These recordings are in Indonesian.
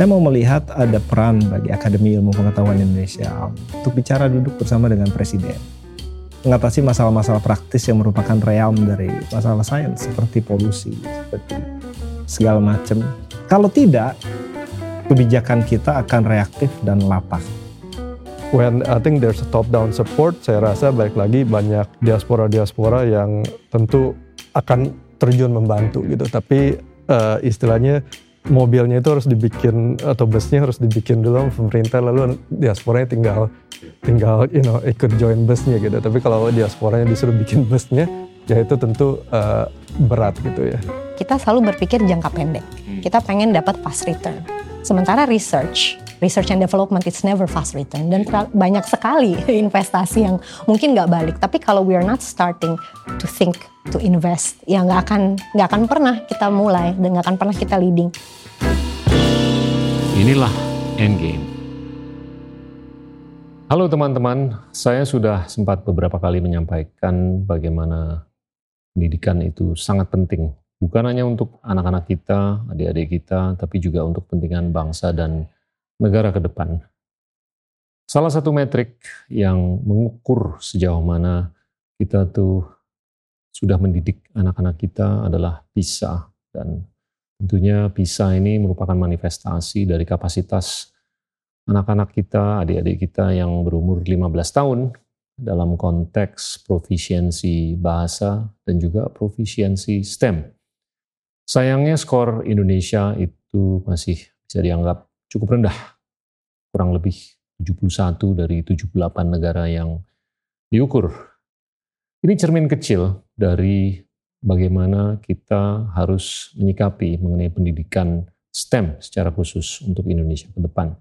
Saya mau melihat ada peran bagi Akademi Ilmu Pengetahuan Indonesia untuk bicara duduk bersama dengan Presiden. Mengatasi masalah-masalah praktis yang merupakan realm dari masalah sains seperti polusi, seperti segala macam. Kalau tidak, kebijakan kita akan reaktif dan lapar. When I think there's a top-down support, saya rasa baik lagi banyak diaspora-diaspora yang tentu akan terjun membantu gitu. Tapi uh, istilahnya mobilnya itu harus dibikin atau busnya harus dibikin dulu sama pemerintah lalu diasporanya tinggal tinggal you know ikut join busnya gitu. Tapi kalau diasporanya disuruh bikin busnya ya itu tentu uh, berat gitu ya. Kita selalu berpikir jangka pendek. Kita pengen dapat fast return. Sementara research research and development it's never fast return dan banyak sekali investasi yang mungkin nggak balik tapi kalau we are not starting to think to invest ya nggak akan nggak akan pernah kita mulai dan nggak akan pernah kita leading. Inilah Endgame. Halo teman-teman, saya sudah sempat beberapa kali menyampaikan bagaimana pendidikan itu sangat penting. Bukan hanya untuk anak-anak kita, adik-adik kita, tapi juga untuk kepentingan bangsa dan negara ke depan. Salah satu metrik yang mengukur sejauh mana kita tuh sudah mendidik anak-anak kita adalah PISA dan tentunya PISA ini merupakan manifestasi dari kapasitas anak-anak kita, adik-adik kita yang berumur 15 tahun dalam konteks profisiensi bahasa dan juga profisiensi STEM. Sayangnya skor Indonesia itu masih bisa dianggap cukup rendah, kurang lebih 71 dari 78 negara yang diukur ini cermin kecil dari bagaimana kita harus menyikapi mengenai pendidikan STEM secara khusus untuk Indonesia ke depan.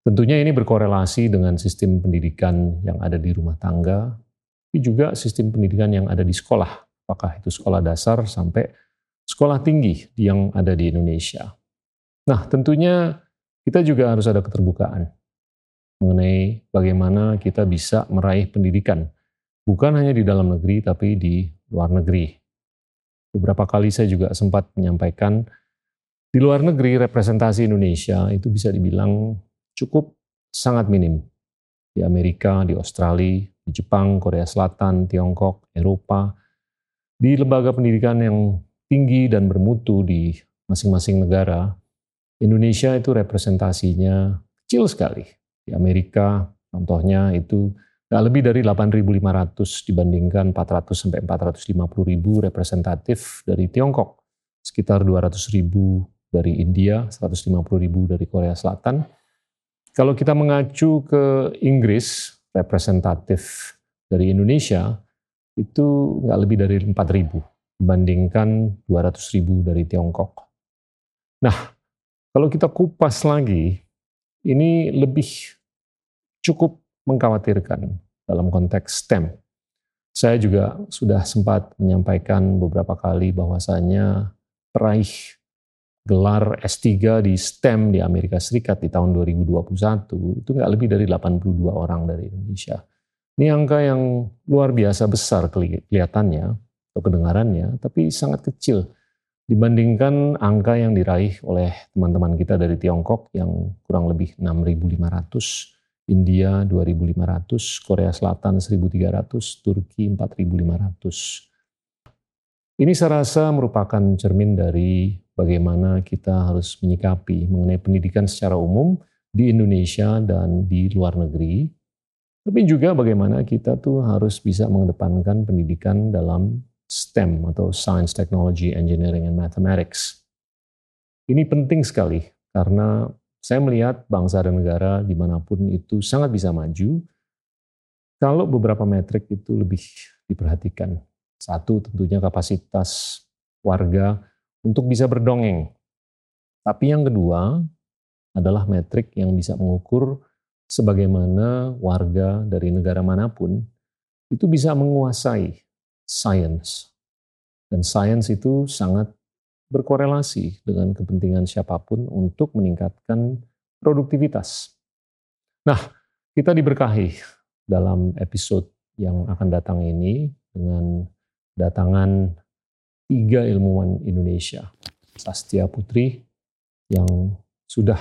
Tentunya ini berkorelasi dengan sistem pendidikan yang ada di rumah tangga, tapi juga sistem pendidikan yang ada di sekolah, apakah itu sekolah dasar sampai sekolah tinggi yang ada di Indonesia. Nah, tentunya kita juga harus ada keterbukaan mengenai bagaimana kita bisa meraih pendidikan bukan hanya di dalam negeri, tapi di luar negeri. Beberapa kali saya juga sempat menyampaikan, di luar negeri representasi Indonesia itu bisa dibilang cukup sangat minim. Di Amerika, di Australia, di Jepang, Korea Selatan, Tiongkok, Eropa, di lembaga pendidikan yang tinggi dan bermutu di masing-masing negara, Indonesia itu representasinya kecil sekali. Di Amerika, contohnya itu Nggak lebih dari 8.500 dibandingkan 400 sampai 450 ribu representatif dari Tiongkok, sekitar 200 ribu dari India, 150 ribu dari Korea Selatan. Kalau kita mengacu ke Inggris, representatif dari Indonesia itu nggak lebih dari 4 ribu dibandingkan 200 ribu dari Tiongkok. Nah, kalau kita kupas lagi, ini lebih cukup mengkhawatirkan dalam konteks STEM. Saya juga sudah sempat menyampaikan beberapa kali bahwasanya peraih gelar S3 di STEM di Amerika Serikat di tahun 2021 itu nggak lebih dari 82 orang dari Indonesia. Ini angka yang luar biasa besar kelihatannya atau kedengarannya, tapi sangat kecil dibandingkan angka yang diraih oleh teman-teman kita dari Tiongkok yang kurang lebih 6.500 India 2.500, Korea Selatan 1.300, Turki 4.500. Ini saya rasa merupakan cermin dari bagaimana kita harus menyikapi mengenai pendidikan secara umum di Indonesia dan di luar negeri, tapi juga bagaimana kita tuh harus bisa mengedepankan pendidikan dalam STEM atau Science, Technology, Engineering, and Mathematics. Ini penting sekali karena saya melihat bangsa dan negara di mana pun itu sangat bisa maju kalau beberapa metrik itu lebih diperhatikan. Satu tentunya kapasitas warga untuk bisa berdongeng. Tapi yang kedua adalah metrik yang bisa mengukur sebagaimana warga dari negara mana pun itu bisa menguasai sains. Dan sains itu sangat berkorelasi dengan kepentingan siapa pun untuk meningkatkan produktivitas. Nah, kita diberkahi dalam episode yang akan datang ini dengan datangan tiga ilmuwan Indonesia. Sastia Putri yang sudah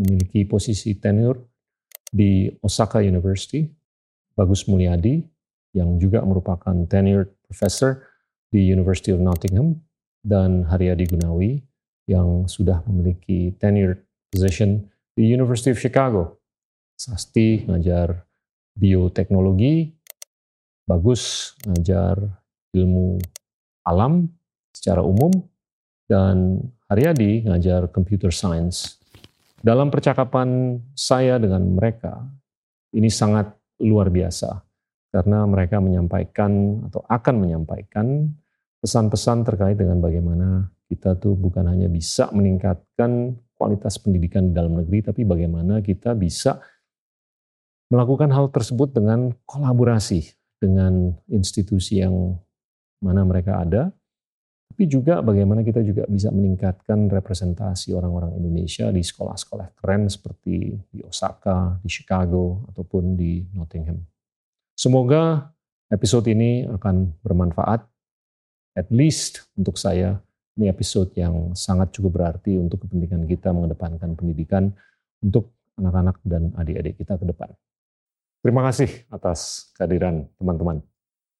memiliki posisi tenure di Osaka University, Bagus Mulyadi yang juga merupakan tenured professor di University of Nottingham dan Haryadi Gunawi yang sudah memiliki tenured position di University of Chicago. Sasti ngajar bioteknologi, bagus ngajar ilmu alam secara umum, dan Haryadi ngajar computer science. Dalam percakapan saya dengan mereka, ini sangat luar biasa karena mereka menyampaikan atau akan menyampaikan pesan-pesan terkait dengan bagaimana kita tuh bukan hanya bisa meningkatkan kualitas pendidikan di dalam negeri, tapi bagaimana kita bisa melakukan hal tersebut dengan kolaborasi dengan institusi yang mana mereka ada, tapi juga bagaimana kita juga bisa meningkatkan representasi orang-orang Indonesia di sekolah-sekolah keren seperti di Osaka, di Chicago, ataupun di Nottingham. Semoga episode ini akan bermanfaat, at least untuk saya, ini episode yang sangat cukup berarti untuk kepentingan kita mengedepankan pendidikan untuk anak-anak dan adik-adik kita ke depan. Terima kasih atas kehadiran teman-teman.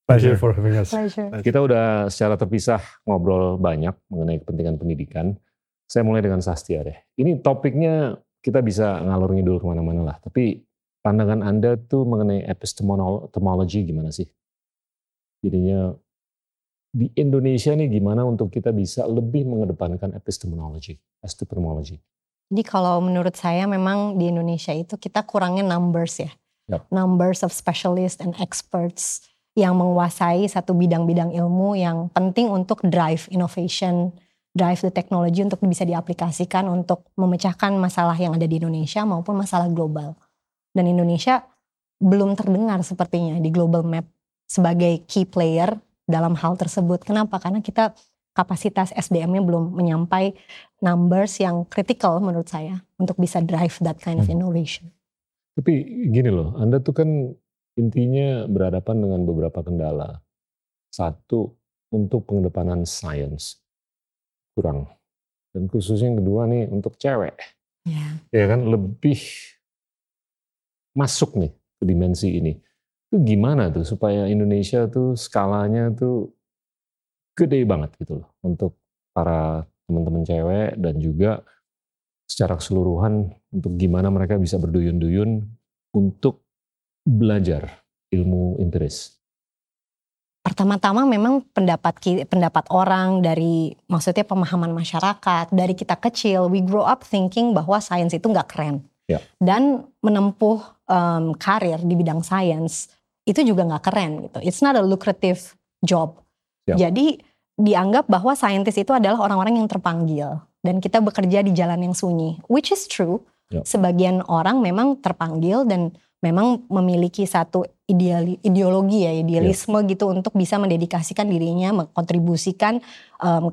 Pleasure for having us. Pleasure. Kita udah secara terpisah ngobrol banyak mengenai kepentingan pendidikan. Saya mulai dengan Sastia deh. Ini topiknya kita bisa ngalur ngidul ke mana-mana lah. Tapi pandangan Anda tuh mengenai epistemology gimana sih? Jadinya di Indonesia nih gimana untuk kita bisa lebih mengedepankan epistemology, epistemology. Jadi kalau menurut saya memang di Indonesia itu kita kurangnya numbers ya. Yap. Numbers of specialists and experts yang menguasai satu bidang-bidang ilmu yang penting untuk drive innovation, drive the technology untuk bisa diaplikasikan untuk memecahkan masalah yang ada di Indonesia maupun masalah global. Dan Indonesia belum terdengar sepertinya di global map sebagai key player dalam hal tersebut. Kenapa? Karena kita kapasitas SDM-nya belum menyampai numbers yang critical menurut saya untuk bisa drive that kind of Hmm. innovation. Tapi gini loh, Anda tuh kan intinya berhadapan dengan beberapa kendala. Satu, untuk pengedepanan sains. Kurang. Dan khususnya yang kedua nih, untuk cewek. Ya. Ya kan, lebih masuk nih ke dimensi ini. Itu gimana tuh supaya Indonesia tuh skalanya tuh gede banget gitu loh. Untuk para teman-teman cewek dan juga secara keseluruhan untuk gimana mereka bisa berduyun-duyun untuk belajar ilmu empiris. Pertama-tama memang pendapat pendapat orang dari maksudnya pemahaman masyarakat dari kita kecil we grow up thinking bahwa sains itu nggak keren Ya. dan menempuh em, karir di bidang sains itu juga nggak keren gitu. It's not a lucrative job. Ya. Jadi dianggap bahwa saintis itu adalah orang-orang yang terpanggil dan kita bekerja di jalan yang sunyi, which is true. Ya. Sebagian orang memang terpanggil dan memang memiliki satu ideali- ideologi ya idealisme gitu untuk bisa mendedikasikan dirinya mengkontribusikan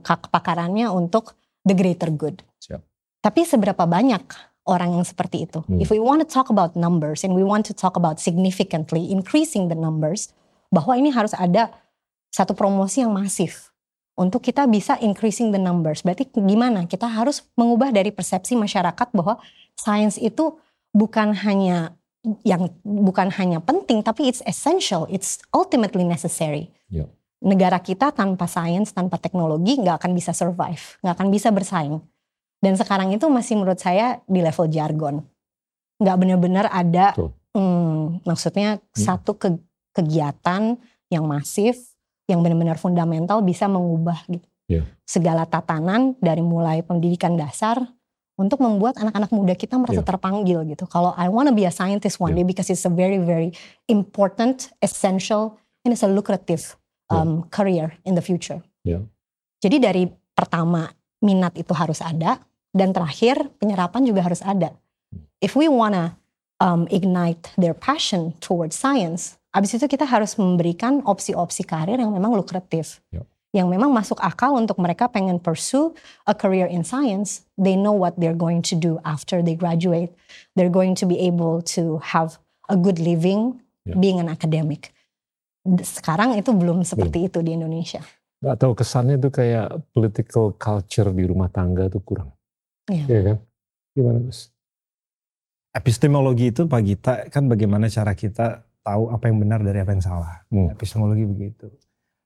kak- kepakarannya untuk the greater good. Siap. Tapi seberapa banyak orang yang seperti itu? Hmm. If we want to talk about numbers and we want to talk about significantly increasing the numbers, bahwa ini harus ada satu promosi yang masif untuk kita bisa increasing the numbers. Berarti gimana? Kita harus mengubah dari persepsi masyarakat bahwa sains itu bukan hanya yang bukan hanya penting tapi it's essential, it's ultimately necessary. Ya. Negara kita tanpa sains, tanpa teknologi nggak akan bisa survive, nggak akan bisa bersaing. Dan sekarang itu masih menurut saya di level jargon, nggak benar-benar ada, hmm, maksudnya satu ke- kegiatan yang masif, yang benar-benar fundamental bisa mengubah gitu Ya. segala tatanan dari mulai pendidikan dasar untuk membuat anak-anak muda kita merasa Ya. terpanggil gitu. Kalau I want to be a scientist one Ya. day because it's a very very important, essential, and it's a lucrative Ya. um, career in the future. Ya. Jadi dari pertama minat itu harus ada dan terakhir penyerapan juga harus ada. If we wanna um, ignite their passion towards science, abis itu kita harus memberikan opsi-opsi karir yang memang lukratif, Ya. yang memang masuk akal untuk mereka pengen pursue a career in science. They know what they're going to do after they graduate. They're going to be able to have a good living Ya. being an academic. Sekarang itu belum seperti itu di Indonesia. Gak tahu kesannya tuh kayak political culture di rumah tangga tuh kurang. Iya. Iya kan? Gimana Gus? Epistemologi itu Pak Gita kan bagaimana cara kita tahu apa yang benar dari apa yang salah. Hmm. Epistemologi begitu.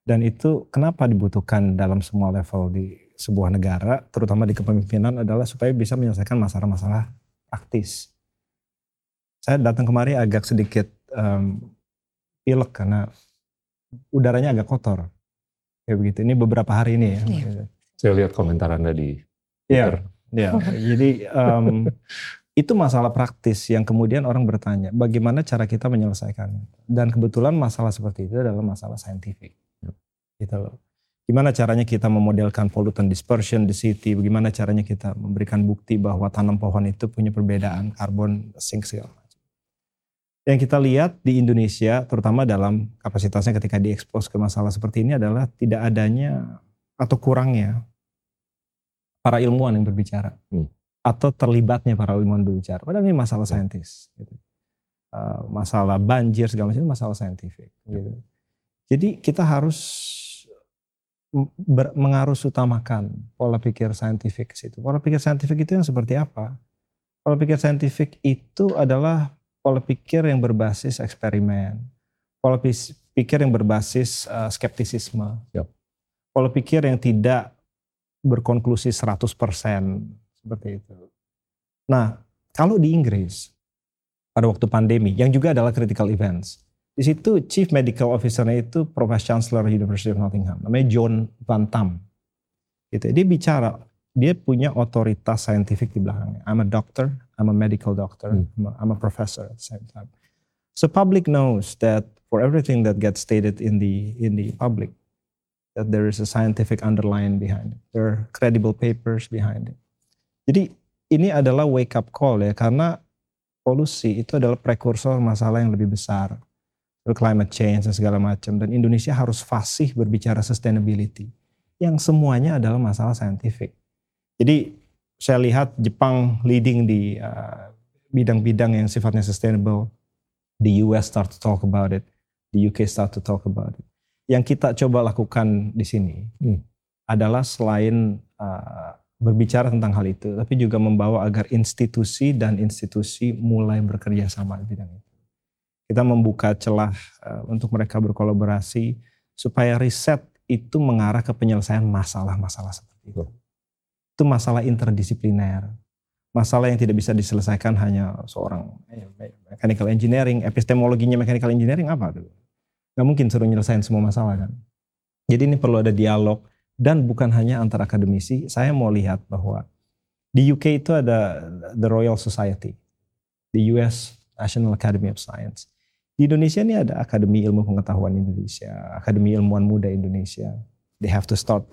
Dan itu kenapa dibutuhkan dalam semua level di sebuah negara, terutama di kepemimpinan adalah supaya bisa menyelesaikan masalah-masalah praktis. Saya datang kemari agak sedikit um, pilek karena udaranya agak kotor. Kayak begitu. Ini beberapa hari ini ya. Iya. Saya lihat komentar Anda di Iya. Twitter. Ya, jadi um, itu masalah praktis yang kemudian orang bertanya, bagaimana cara kita menyelesaikannya? Dan kebetulan masalah seperti itu adalah masalah saintifik. Gitu loh. Gimana caranya kita memodelkan pollutant dispersion di city, bagaimana caranya kita memberikan bukti bahwa tanam pohon itu punya perbedaan karbon sink segala. Yang kita lihat di Indonesia, terutama dalam kapasitasnya ketika diekspos ke masalah seperti ini adalah tidak adanya atau kurangnya para ilmuwan yang berbicara Hmm. atau terlibatnya para ilmuwan berbicara. Padahal ini masalah saintis. Gitu. Uh, masalah banjir segala macam itu masalah saintifik. Gitu. Jadi kita harus ber- mengarus utamakan pola pikir saintifik ke situ. Pola pikir saintifik itu yang seperti apa? Pola pikir saintifik itu adalah pola pikir yang berbasis eksperimen, pola pikir yang berbasis uh, skeptisisme, Yap. pola pikir yang tidak berkonklusi 100% seperti itu. Nah, kalau di Inggris pada waktu pandemi yang juga adalah critical events, di situ chief medical officer-nya itu Professor Chancellor University of Nottingham, namanya John Van Tam. Gitu. Dia bicara, dia punya otoritas saintifik di belakangnya. I'm a doctor, I'm a medical doctor, Hmm. I'm, a, I'm a professor at the same time. So public knows that for everything that gets stated in the in the public, that there is a scientific underline behind it. There are credible papers behind it. Jadi ini adalah wake up call ya karena polusi itu adalah prekursor masalah yang lebih besar. Climate change dan segala macam dan Indonesia harus fasih berbicara sustainability yang semuanya adalah masalah saintifik. Jadi saya lihat Jepang leading di uh, bidang-bidang yang sifatnya sustainable. The US start to talk about it. The UK start to talk about it yang kita coba lakukan di sini Hmm. adalah selain uh, berbicara tentang hal itu, tapi juga membawa agar institusi dan institusi mulai bekerja sama di bidang itu. Kita membuka celah uh, untuk mereka berkolaborasi supaya riset itu mengarah ke penyelesaian masalah-masalah seperti itu. Itu masalah interdisipliner. Masalah yang tidak bisa diselesaikan hanya seorang eh, mechanical engineering, epistemologinya mechanical engineering apa tuh? nggak mungkin suruh nyelesain semua masalah kan. Jadi ini perlu ada dialog dan bukan hanya antar akademisi. Saya mau lihat bahwa di UK itu ada the Royal Society, the US National Academy of Science. Di Indonesia ini ada Akademi Ilmu Pengetahuan Indonesia, Akademi Ilmuwan Muda Indonesia. They have to start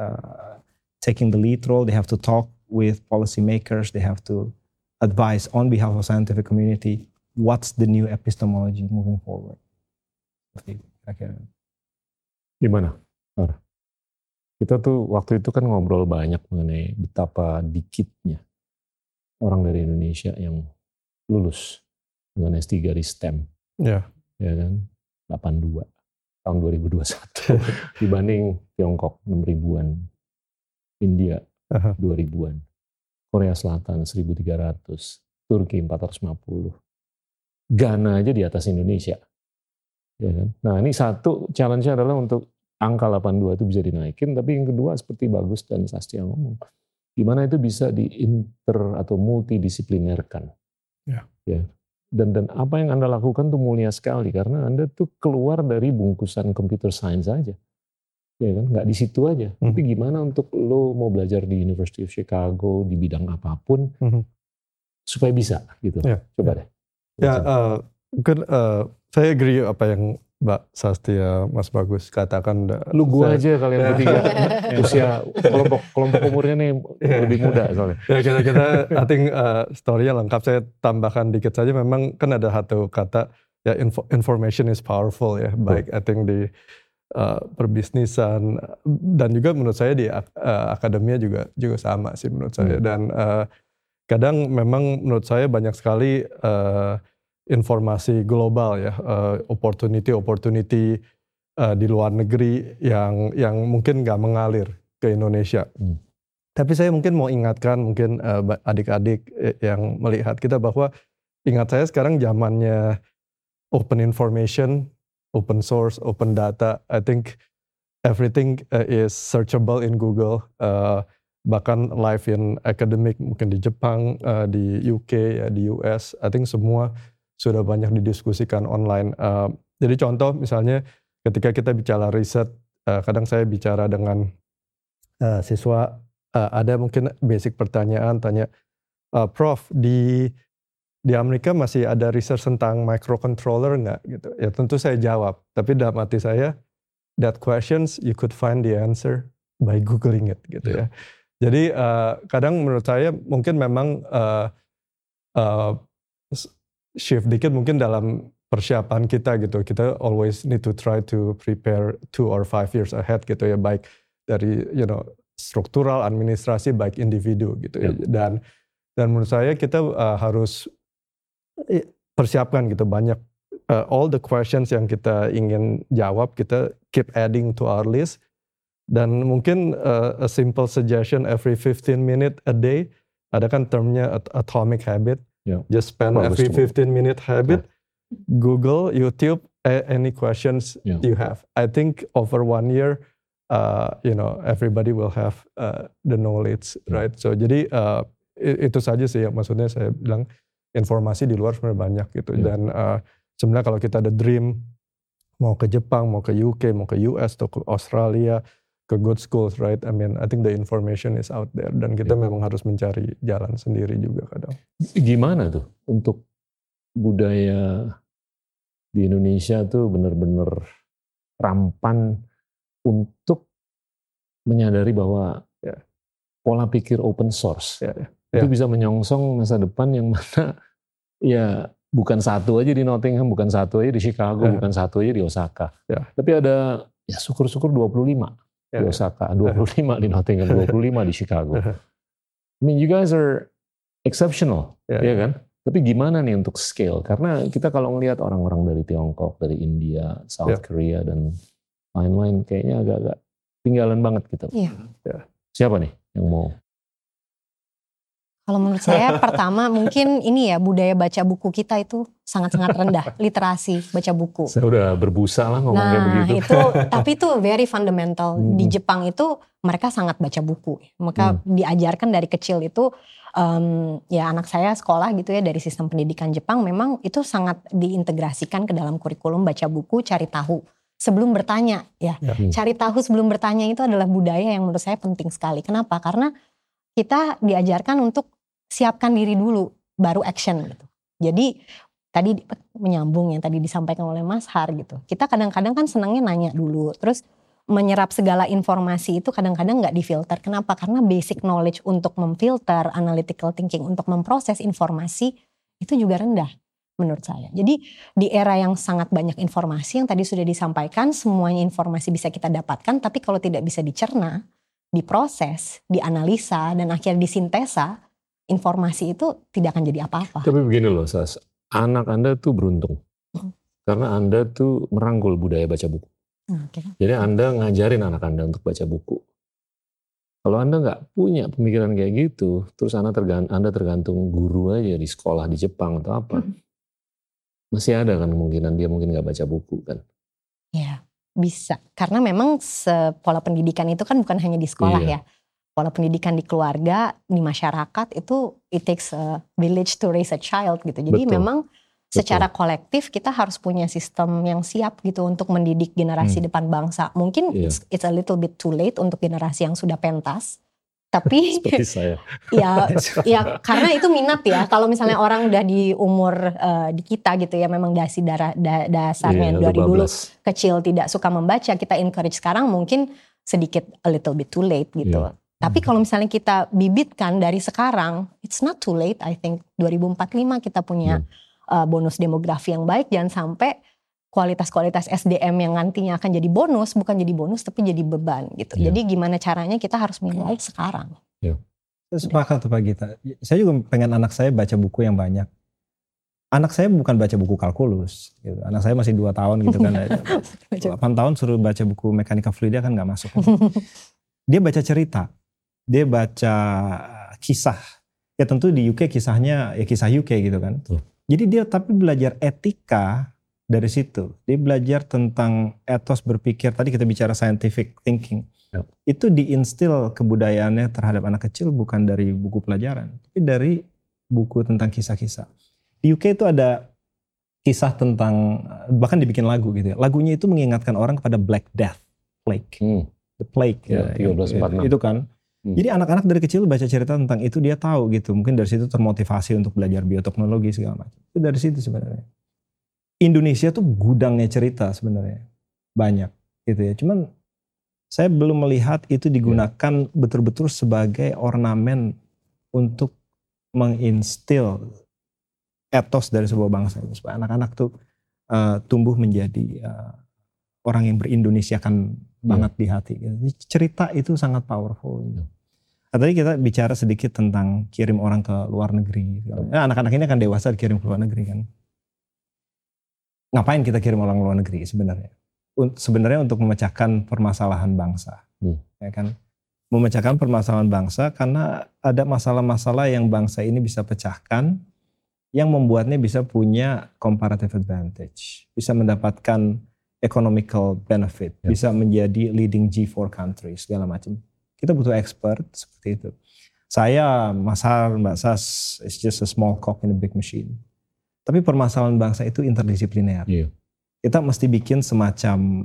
uh, taking the lead role. They have to talk with policymakers. They have to advise on behalf of scientific community what's the new epistemology moving forward. Gimana? Kita tuh waktu itu kan ngobrol banyak mengenai betapa dikitnya orang dari Indonesia yang lulus dengan S3 di STEM, Ya. ya kan? 82 tahun 2021 dibanding Tiongkok 6 ribuan, India Aha. 2 ribuan, Korea Selatan 1300, Turki 450, Ghana aja di atas Indonesia. Ya kan? Nah ini satu challenge-nya adalah untuk angka 82 itu bisa dinaikin, tapi yang kedua seperti Bagus dan Sastia ngomong, gimana itu bisa diinter atau multidisiplinerkan. Ya. ya. Dan dan apa yang Anda lakukan tuh mulia sekali karena Anda tuh keluar dari bungkusan computer science aja. Ya kan, nggak di situ aja. Hmm. Tapi gimana untuk lo mau belajar di University of Chicago di bidang apa pun Mhm. supaya bisa gitu. Ya, Coba deh. Ya, eh, mungkin eh, saya agree apa yang Mbak Sastia, Mas Bagus katakan. Lu gua Saya- aja kalian bertiga usia kelompok kelompok umurnya nih lebih muda soalnya. Ya kita kita I think uh, story-nya lengkap. Saya tambahkan dikit saja. Memang kan ada satu kata ya info- information is powerful ya. Baik I think di uh, perbisnisan dan juga menurut saya di uh, akademia juga juga sama sih menurut saya. Hmm. Dan uh, kadang memang menurut saya banyak sekali uh, informasi global ya, uh, opportunity opportunity uh, di luar negeri yang yang mungkin nggak mengalir ke Indonesia. Hmm. Tapi saya mungkin mau ingatkan mungkin uh, adik-adik yang melihat kita bahwa ingat saya sekarang zamannya open information, open source, open data. I think everything uh, is searchable in Google. Uh, bahkan live in academic mungkin di Jepang, uh, di UK, ya, di US. I think semua sudah banyak didiskusikan online. Uh, jadi contoh misalnya ketika kita bicara riset, uh, kadang saya bicara dengan uh, siswa, uh, ada mungkin basic pertanyaan, tanya, uh, Prof di di Amerika masih ada research tentang microcontroller nggak gitu? Ya tentu saya jawab, tapi dalam hati saya that questions you could find the answer by googling it gitu yeah. ya. Jadi uh, kadang menurut saya mungkin memang uh, uh, shift dikit mungkin dalam persiapan kita gitu. Kita always need to try to prepare two or five years ahead gitu ya, baik dari you know struktural, administrasi, baik individu gitu yeah. ya. Dan dan menurut saya kita uh, harus persiapkan gitu banyak uh, all the questions yang kita ingin jawab kita keep adding to our list dan mungkin uh, a simple suggestion every 15 minute a day ada kan termnya atomic habit yeah. just spend Bagus every 15 minute habit yeah. Google YouTube any questions yeah. you have I think over one year uh, you know everybody will have uh, the knowledge yeah. right so jadi uh, itu saja sih yang maksudnya saya bilang informasi di luar sebenarnya banyak gitu yeah. dan uh, sebenarnya kalau kita ada dream mau ke Jepang, mau ke UK, mau ke US atau ke Australia, ke good schools, right? I mean, I think the information is out there dan kita yeah. memang harus mencari jalan sendiri juga kadang. Gimana tuh untuk budaya di Indonesia tuh benar-benar rampan untuk menyadari bahwa yeah. pola pikir open source. Yeah, yeah itu ya. bisa menyongsong masa depan yang mana ya bukan satu aja di Nottingham, bukan satu aja di Chicago, ya. bukan satu aja di Osaka. Ya. Tapi ada ya syukur-syukur 25 ya, di Osaka, 25 ya. di Nottingham, 25 di Chicago. I mean you guys are exceptional, ya, ya kan? Tapi gimana nih untuk scale? Karena kita kalau ngelihat orang-orang dari Tiongkok, dari India, South ya. Korea dan lain-lain kayaknya agak-agak tinggalan banget gitu. Iya. Ya. Siapa nih yang mau kalau menurut saya pertama mungkin ini ya budaya baca buku kita itu sangat-sangat rendah literasi baca buku. Saya udah berbusa lah ngomong nah, begitu. itu tapi itu very fundamental. Hmm. Di Jepang itu mereka sangat baca buku. Maka hmm. diajarkan dari kecil itu um, ya anak saya sekolah gitu ya dari sistem pendidikan Jepang memang itu sangat diintegrasikan ke dalam kurikulum baca buku, cari tahu sebelum bertanya ya. ya. Cari tahu sebelum bertanya itu adalah budaya yang menurut saya penting sekali. Kenapa? Karena kita diajarkan untuk siapkan diri dulu baru action gitu. Jadi tadi menyambung yang tadi disampaikan oleh Mas Har gitu. Kita kadang-kadang kan senangnya nanya dulu, terus menyerap segala informasi itu kadang-kadang nggak difilter. Kenapa? Karena basic knowledge untuk memfilter, analytical thinking untuk memproses informasi itu juga rendah menurut saya. Jadi di era yang sangat banyak informasi yang tadi sudah disampaikan, semuanya informasi bisa kita dapatkan, tapi kalau tidak bisa dicerna, diproses, dianalisa, dan akhirnya disintesa, informasi itu tidak akan jadi apa-apa. Tapi begini loh, Sas. Anak Anda tuh beruntung. Hmm. Karena Anda tuh merangkul budaya baca buku. Okay. Jadi Anda ngajarin anak Anda untuk baca buku. Kalau Anda nggak punya pemikiran kayak gitu, terus Anda tergantung, Anda tergantung guru aja di sekolah di Jepang atau apa, hmm. masih ada kan kemungkinan dia mungkin nggak baca buku kan? Ya, bisa. Karena memang pola pendidikan itu kan bukan hanya di sekolah iya. ya pola pendidikan di keluarga, di masyarakat itu it takes a village to raise a child gitu. Jadi Betul. memang secara Betul. kolektif kita harus punya sistem yang siap gitu untuk mendidik generasi hmm. depan bangsa. Mungkin yeah. it's, it's a little bit too late untuk generasi yang sudah pentas. Tapi saya. ya ya karena itu minat ya. Kalau misalnya orang udah di umur uh, di kita gitu ya memang dasi darah da, dasarnya yeah, dari 12. dulu kecil tidak suka membaca, kita encourage sekarang mungkin sedikit a little bit too late gitu. Yeah. Tapi hmm. kalau misalnya kita bibitkan dari sekarang, it's not too late. I think 2045 kita punya hmm. uh, bonus demografi yang baik. Jangan sampai kualitas-kualitas SDM yang nantinya akan jadi bonus bukan jadi bonus tapi jadi beban gitu. Yeah. Jadi gimana caranya kita harus mulai sekarang. Yeah. Sepakat tuh Pak Gita. Saya juga pengen anak saya baca buku yang banyak. Anak saya bukan baca buku kalkulus. Gitu. Anak saya masih dua tahun gitu kan. 8 tahun suruh baca buku mekanika fluida kan nggak masuk. Dia baca cerita dia baca kisah. Ya tentu di UK kisahnya ya kisah UK gitu kan. Betul. Jadi dia tapi belajar etika dari situ. Dia belajar tentang etos berpikir. Tadi kita bicara scientific thinking. Ya. Itu diinstil kebudayaannya terhadap anak kecil bukan dari buku pelajaran, tapi dari buku tentang kisah-kisah. Di UK itu ada kisah tentang bahkan dibikin lagu gitu ya. Lagunya itu mengingatkan orang kepada Black Death, plague, Hmm. the plague Ya, ya, 1346. itu kan. Hmm. Jadi anak-anak dari kecil baca cerita tentang itu dia tahu gitu. Mungkin dari situ termotivasi untuk belajar bioteknologi segala macam. Itu dari situ sebenarnya. Indonesia tuh gudangnya cerita sebenarnya banyak gitu ya. Cuman saya belum melihat itu digunakan betul-betul sebagai ornamen untuk menginstil etos dari sebuah bangsa itu supaya anak-anak tuh uh, tumbuh menjadi uh, orang yang berindonesiakan banget di hati. gitu. Jadi Cerita itu sangat powerful. gitu. Nah, tadi kita bicara sedikit tentang kirim orang ke luar negeri. Nah, anak-anak ini akan dewasa dikirim ke luar negeri kan. Ngapain kita kirim orang luar negeri sebenarnya? Sebenarnya untuk memecahkan permasalahan bangsa, Hmm. ya kan? Memecahkan permasalahan bangsa karena ada masalah-masalah yang bangsa ini bisa pecahkan, yang membuatnya bisa punya comparative advantage, bisa mendapatkan economical benefit, Ya. bisa menjadi leading G4 country segala macam. Kita butuh expert seperti itu. Saya, Mas Har, Mbak Sas, it's just a small cog in a big machine. Tapi permasalahan bangsa itu interdisipliner. Iya. Kita mesti bikin semacam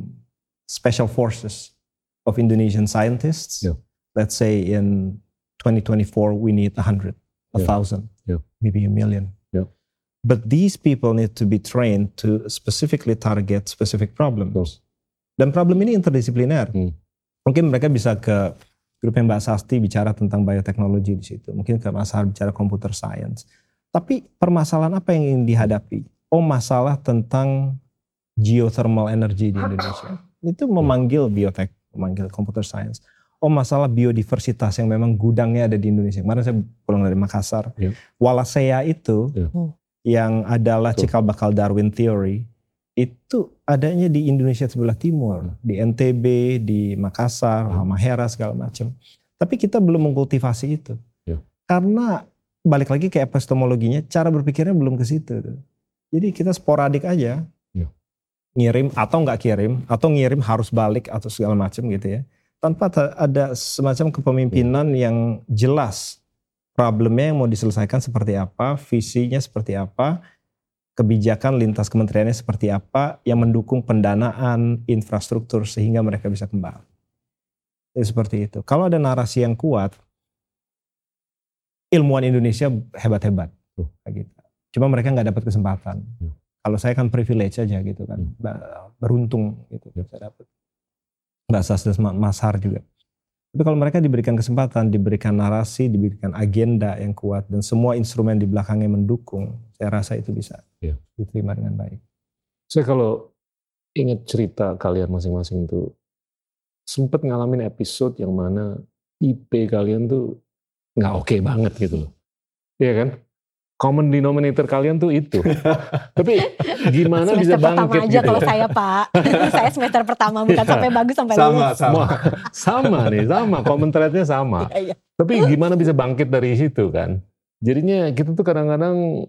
special forces of Indonesian scientists. Yeah. Let's say in 2024 we need 100, a Yeah. thousand, Yeah. maybe a million. Yeah. But these people need to be trained to specifically target specific problems. Dan problem ini interdisipliner. Hmm. Mungkin mereka bisa ke grupnya Mbak Sasti bicara tentang bioteknologi di situ. Mungkin ke Mas Har bicara computer science. Tapi permasalahan apa yang ingin dihadapi? Oh masalah tentang geothermal energy di Indonesia. Itu memanggil biotek, memanggil computer science. Oh masalah biodiversitas yang memang gudangnya ada di Indonesia. Kemarin saya pulang dari Makassar. Iya. Wallacea itu Iya. Yang adalah Betul. cikal bakal Darwin theory itu adanya di Indonesia sebelah timur, di NTB, di Makassar, Hmm. Halmahera segala macam. Tapi kita belum mengkultivasi itu. Iya. Karena balik lagi ke epistemologinya, cara berpikirnya belum ke situ. Jadi kita sporadik aja. Iya. Ngirim atau nggak kirim, atau ngirim harus balik atau segala macam gitu ya. Tanpa ta- ada semacam kepemimpinan yang jelas problemnya yang mau diselesaikan seperti apa, visinya seperti apa, kebijakan lintas kementeriannya seperti apa yang mendukung pendanaan infrastruktur sehingga mereka bisa kembali. Ya, seperti itu. Kalau ada narasi yang kuat, ilmuwan Indonesia hebat-hebat. Tuh. Kayak gitu. Cuma mereka nggak dapat kesempatan. Ya. Kalau saya kan privilege aja gitu kan, beruntung gitu Ya. saya dapat. Mbak Sas dan Mas Har juga. Tapi kalau mereka diberikan kesempatan, diberikan narasi, diberikan agenda yang kuat dan semua instrumen di belakangnya mendukung, saya rasa itu bisa Ya. diterima dengan baik. Saya kalau ingat cerita kalian masing-masing tuh sempet ngalamin episode yang mana IP kalian tuh nggak oke banget gitu loh. Iya kan? Common denominator kalian tuh itu. Tapi gimana bisa semester pertama bangkit aja gitu kalau ya? saya pak. saya semester pertama bukan Iya. sampai bagus sampai Sama, lulus. sama. Sama nih, sama. Common thread-nya sama. Iya, iya. Tapi gimana bisa bangkit dari situ kan? Jadinya kita tuh kadang-kadang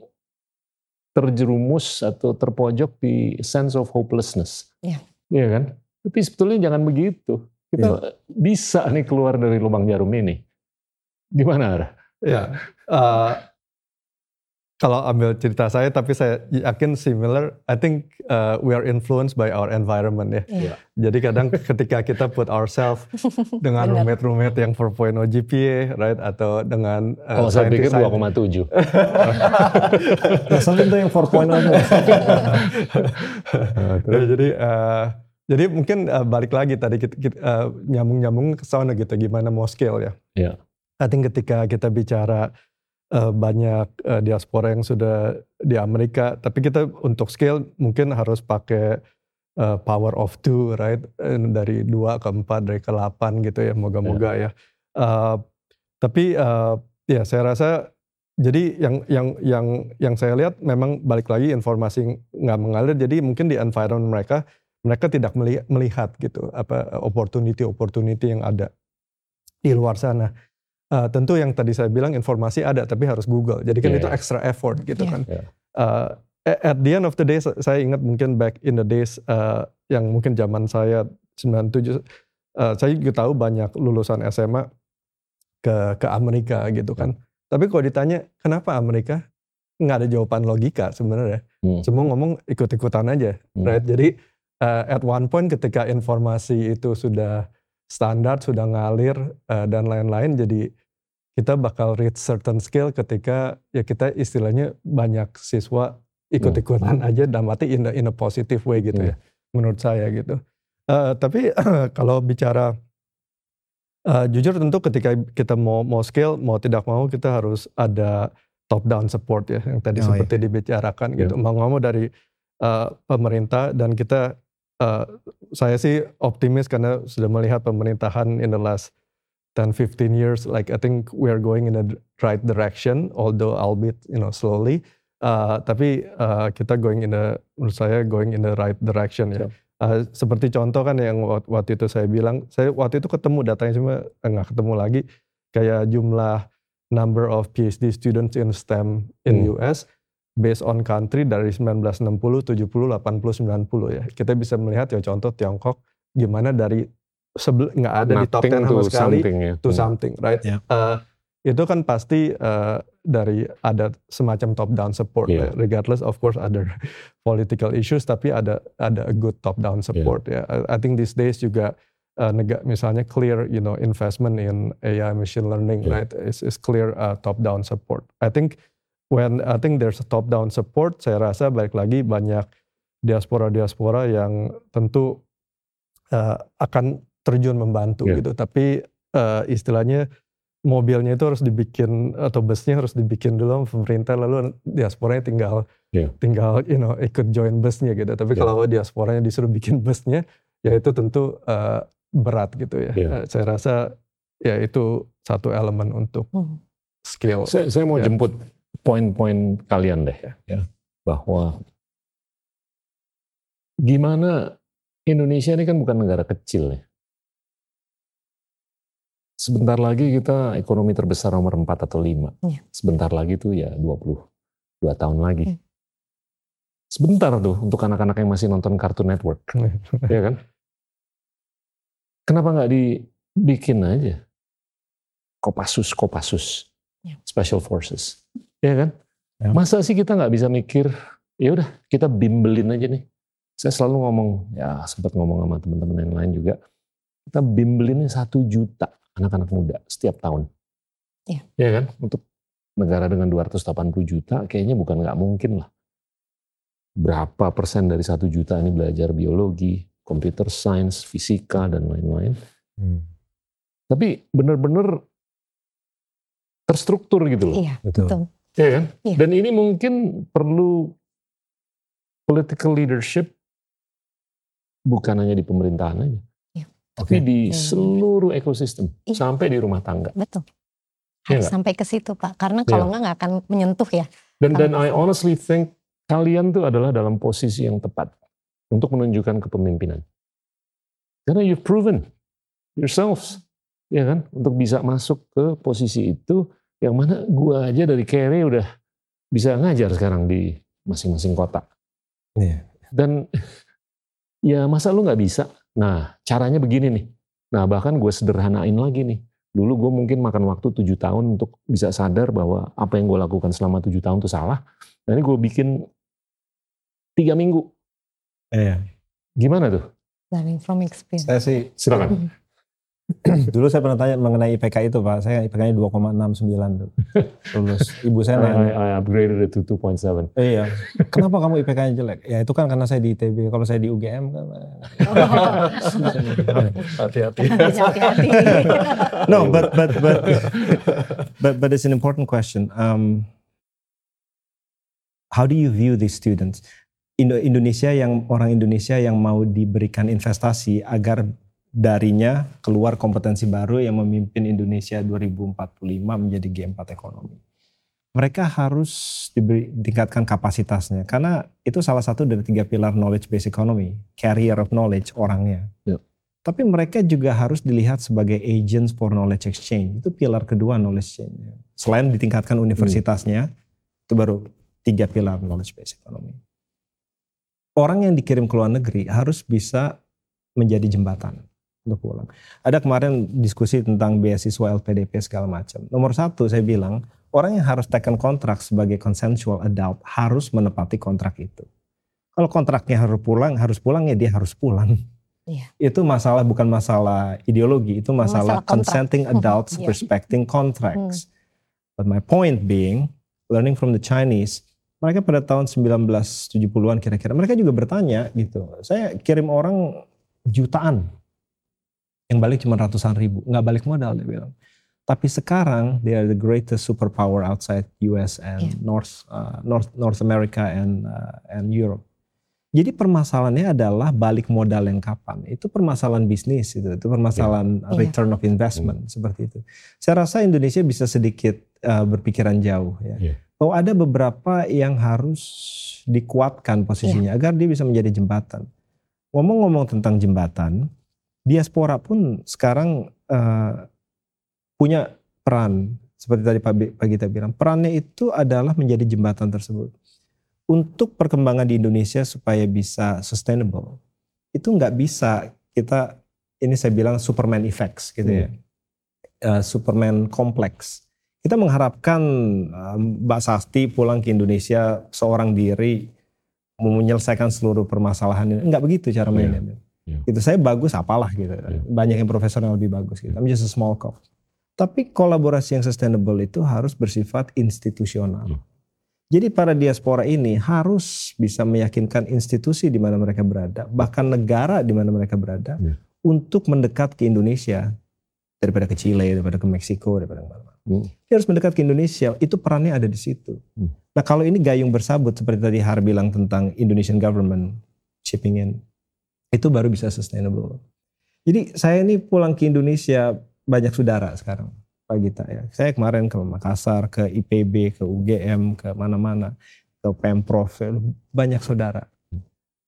terjerumus atau terpojok di sense of hopelessness. Iya. Iya kan? Tapi sebetulnya jangan begitu. Kita bisa nih keluar dari lubang jarum ini. Gimana, Ara? Ya, eh, kalau ambil cerita saya, tapi saya yakin similar. I think uh, we are influenced by our environment ya. Iya. Jadi kadang ketika kita put ourselves dengan roommate-roommate yang 4.0 GPA, right, atau dengan uh, Kalau saya pikir scientist-scientist- 2,7. Nah, sampai itu yang 4.0 itu. Ya, jadi eh, jadi mungkin eh, balik lagi tadi kita, kita, eh, nyambung-nyambung ke sana gitu gimana mau scale ya. Iya. I think ketika kita bicara eh, banyak eh, diaspora yang sudah di Amerika, tapi kita untuk scale mungkin harus pakai eh, power of two, right? Dari dua ke empat, dari ke delapan gitu ya, moga-moga ya. Eh, tapi eh, ya saya rasa jadi yang yang yang yang saya lihat memang balik lagi informasi nggak mengalir. Jadi mungkin di environment mereka mereka tidak meli- melihat gitu apa opportunity opportunity yang ada di luar sana. Uh, tentu yang tadi saya bilang informasi ada tapi harus Google. Jadi kan Yeah, itu yeah. extra effort gitu Yeah. kan. Yeah. Uh, a- at the end of the day sa- saya ingat mungkin back in the days uh, yang mungkin zaman saya 97 uh, saya juga tahu banyak lulusan SMA ke ke Amerika gitu kan. Tapi kalau ditanya kenapa Amerika nggak ada jawaban logika sebenarnya. Hmm. Semua ngomong ikut-ikutan aja, Hmm. right? Jadi uh, at one point ketika informasi itu sudah standar, sudah ngalir uh, dan lain-lain, jadi kita bakal reach certain skill ketika ya kita istilahnya banyak siswa ikut-ikutan aja dan mati in a, in a positive way gitu ya, menurut saya gitu. Uh, tapi kalau bicara uh, jujur tentu ketika kita mau mau scale mau tidak mau kita harus ada top down support ya yang tadi Oh, seperti dibicarakan gitu. Mau nggak mau dari uh, pemerintah dan kita uh, saya sih optimis karena sudah melihat pemerintahan in the last 10 15 years. Like I think we are going in the right direction although albeit you know slowly. Uh, tapi uh, kita going in the menurut saya going in the right direction ya. Uh, seperti contoh kan yang wak- waktu itu saya bilang, saya waktu itu ketemu datanya cuma nggak ketemu lagi. Kayak jumlah number of PhD students in STEM in Hmm. US based on country dari 1960, 70, 80, 90 ya. Kita bisa melihat ya contoh Tiongkok gimana dari nggak ada di top 10 Nothing sama to sekali something ya. to Hmm. something, right? Ya. Uh, itu kan pasti uh, dari ada semacam top down support, Iya. ya. regardless of course ada political issues, tapi ada ada a good top down support ya. I, I think these days juga uh, nega, misalnya clear, you know, investment in AI machine learning, Iya. right? Is is clear uh, top down support. I think when I think there's a top down support, saya rasa balik lagi banyak diaspora-diaspora yang tentu uh, akan terjun membantu Iya. gitu. Tapi uh, istilahnya mobilnya itu harus dibikin atau busnya harus dibikin dulu sama pemerintah lalu diasporanya tinggal Iya. tinggal you know ikut join busnya gitu. Tapi Iya. kalau diasporanya disuruh bikin busnya ya itu tentu uh, berat gitu ya. Iya. Uh, saya rasa ya itu satu elemen untuk Hmm. skill. Saya, saya mau Ya. jemput poin-poin kalian deh, Ya. ya, bahwa gimana Indonesia ini kan bukan negara kecil ya. Sebentar lagi kita ekonomi terbesar nomor 4 atau 5. Iya. Sebentar lagi tuh ya 22 tahun lagi. Hmm. Sebentar tuh untuk anak-anak yang masih nonton Cartoon Network, ya kan? Kenapa nggak dibikin aja Kopassus, Kopassus, Ya. Special Forces, ya kan? Ya. Masa sih kita nggak bisa mikir, ya udah kita bimbelin aja nih. Saya selalu ngomong, ya sempat ngomong sama teman-teman yang lain juga, kita bimbelinnya satu juta anak-anak muda setiap tahun. Ya. Ya kan? Untuk negara dengan 280 juta, kayaknya bukan nggak mungkin lah. Berapa persen dari satu juta ini belajar biologi, computer science, fisika, dan lain-lain. Hmm. Tapi benar-benar terstruktur gitu loh. Iya, Betul. betul. Ya kan? Iya. Dan ini mungkin perlu political leadership bukan hanya di pemerintahan aja. Iya. Tapi di Iya. seluruh ekosistem. Iya. Sampai di rumah tangga. Betul. Iya Harus sampai ke situ Pak. Karena kalau Iya. nggak nggak akan menyentuh ya. Dan dan I honestly think kalian tuh adalah dalam posisi yang tepat untuk menunjukkan kepemimpinan. Karena you've proven yourselves, ya kan, untuk bisa masuk ke posisi itu yang mana gua aja dari Kere udah bisa ngajar sekarang di masing-masing kota. Iya. Dan ya masa lu nggak bisa? Nah caranya begini nih. Nah bahkan gue sederhanain lagi nih. Dulu gue mungkin makan waktu tujuh tahun untuk bisa sadar bahwa apa yang gue lakukan selama tujuh tahun itu salah. Nah ini gue bikin tiga minggu. Iya. Gimana tuh? Learning from experience. Saya sih Silakan. dulu saya pernah tanya mengenai IPK itu Pak. Saya IPK-nya 2,69 tuh. Lulus. Ibu saya I, nanya, I, I upgraded it to 2.7. "Eh, iya. Kenapa kamu IPK-nya jelek? Ya itu kan karena saya di ITB. Kalau saya di UGM kan. Hati-hati. Hati-hati. no, but but but but but it's an important question. Um, how do you view these students? Indo Indonesia yang orang Indonesia yang mau diberikan investasi agar darinya keluar kompetensi baru yang memimpin Indonesia 2045 menjadi G4 ekonomi. Mereka harus diberi, tingkatkan kapasitasnya karena itu salah satu dari tiga pilar knowledge based economy, carrier of knowledge orangnya. Ya. Tapi mereka juga harus dilihat sebagai agents for knowledge exchange. Itu pilar kedua knowledge exchange. Selain ditingkatkan universitasnya, itu baru tiga pilar knowledge based economy. Orang yang dikirim ke luar negeri harus bisa menjadi jembatan untuk pulang. Ada kemarin diskusi tentang beasiswa LPDP segala macam. Nomor satu saya bilang, orang yang harus taken kontrak sebagai consensual adult harus menepati kontrak itu. Kalau kontraknya harus pulang, harus pulang ya dia harus pulang. Iya. Itu masalah bukan masalah ideologi, itu masalah, Masalah kontrak. consenting adults Iya. respecting contracts. But my point being, learning from the Chinese, mereka pada tahun 1970-an kira-kira, mereka juga bertanya gitu. Saya kirim orang jutaan, yang balik cuma ratusan ribu, nggak balik modal dia bilang. Tapi sekarang they are the greatest superpower outside US and Iya. North uh, North North America and uh, and Europe. Jadi permasalahannya adalah balik modal yang kapan. Itu permasalahan bisnis itu, itu permasalahan Iya. return of investment seperti itu. Saya rasa Indonesia bisa sedikit uh, berpikiran jauh ya. Iya. Bahwa ada beberapa yang harus dikuatkan posisinya agar dia bisa menjadi jembatan. Ngomong-ngomong tentang jembatan, diaspora pun sekarang uh, punya peran. Seperti tadi Pak, Pak Gita bilang. Perannya itu adalah menjadi jembatan tersebut. Untuk perkembangan di Indonesia supaya bisa sustainable itu nggak bisa kita ini saya bilang Superman effects gitu ya. Eh, Superman kompleks kita mengharapkan eh, Mbak Sasti pulang ke Indonesia seorang diri menyelesaikan seluruh permasalahan ini. Nggak begitu cara mainnya Iya. itu saya bagus apalah gitu Iya. banyak yang profesional lebih bagus gitu I'm just a small cog tapi kolaborasi yang sustainable itu harus bersifat institusional Iya. jadi para diaspora ini harus bisa meyakinkan institusi di mana mereka berada, bahkan negara di mana mereka berada, Ya. untuk mendekat ke Indonesia daripada ke Chile, daripada ke Meksiko, daripada ke mana-mana. Hmm. Dia harus mendekat ke Indonesia. Itu perannya ada di situ. Hmm. Nah kalau ini gayung bersabut seperti tadi Har bilang tentang Indonesian government chipping in, itu baru bisa sustainable. Jadi saya ini pulang ke Indonesia banyak saudara sekarang. Pak Gita ya. Saya kemarin ke Makassar, ke IPB, ke UGM, ke mana-mana, ke Pemprov, ya, banyak saudara.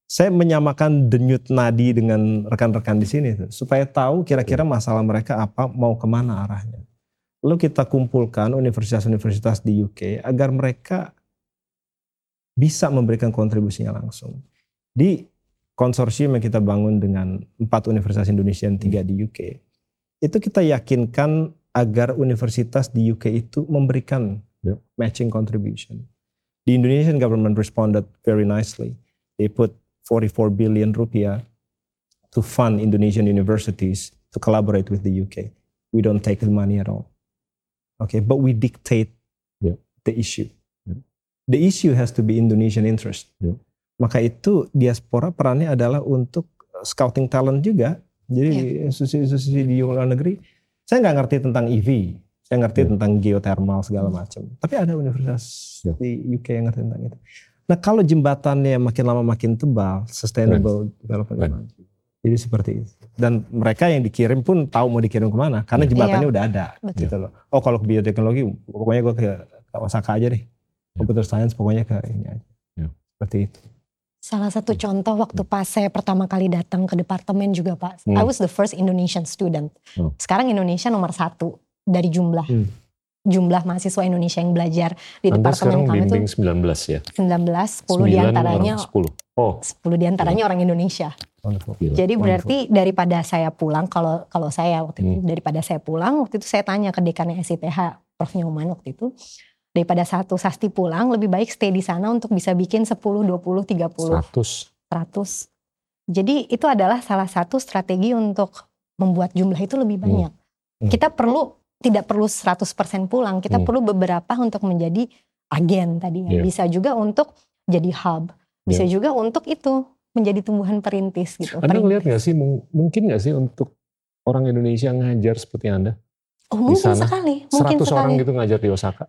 Saya menyamakan denyut nadi dengan rekan-rekan di sini tuh, supaya tahu kira-kira masalah mereka apa, mau ke mana arahnya. Lalu kita kumpulkan universitas-universitas di UK agar mereka bisa memberikan kontribusinya langsung. Di konsorsium yang kita bangun dengan empat universitas Indonesia dan tiga di UK, itu kita yakinkan agar universitas di UK itu memberikan Yep. matching contribution. The Indonesian government responded very nicely. They put 44 billion rupiah to fund Indonesian universities to collaborate with the UK. We don't take the money at all. Okay, but we dictate Yep. the issue. Yep. The issue has to be Indonesian interest. Maka itu diaspora perannya adalah untuk scouting talent juga. Jadi institusi-institusi di luar negeri, saya nggak ngerti tentang EV, saya ngerti Ya. tentang geothermal segala macam. Tapi ada universitas Ya. di UK yang ngerti tentang itu. Nah kalau jembatannya makin lama makin tebal, sustainable development. Jadi seperti itu. Dan mereka yang dikirim pun tahu mau dikirim ke mana, karena Ya. jembatannya Iya. udah ada. Betul. Gitu loh. Oh kalau ke bioteknologi, pokoknya gue ke, ke Osaka aja deh. Computer science pokoknya ke ini aja. Ya. Seperti itu. Salah satu contoh waktu pas saya pertama kali datang ke departemen juga Pak. Hmm. I was the first Indonesian student. Hmm. Sekarang Indonesia nomor satu dari jumlah Hmm. jumlah mahasiswa Indonesia yang belajar di Anda departemen kami itu bimbing 19 ya? 19, 10 9 di antaranya orang 10. Oh, 10 di antaranya orang Indonesia. Wonderful. Jadi Wonderful. berarti daripada saya pulang kalau kalau saya waktu itu Hmm. daripada saya pulang waktu itu saya tanya ke dekannya SITH Prof Nyoman waktu itu daripada satu sasti pulang lebih baik stay di sana untuk bisa bikin 10, 20, 30 100. 100. Jadi itu adalah salah satu strategi untuk membuat jumlah itu lebih banyak. Hmm. Kita perlu tidak perlu 100% pulang, kita Hmm. perlu beberapa untuk menjadi agen tadi ya. Iya. Bisa juga untuk jadi hub, bisa Iya. juga untuk itu menjadi tumbuhan perintis gitu. Anda ngelihat nggak sih, mung- mungkin nggak sih untuk orang Indonesia ngajar seperti Anda? Oh, mungkin sana, sekali, mungkin 100 sekali. orang gitu ngajar di Osaka.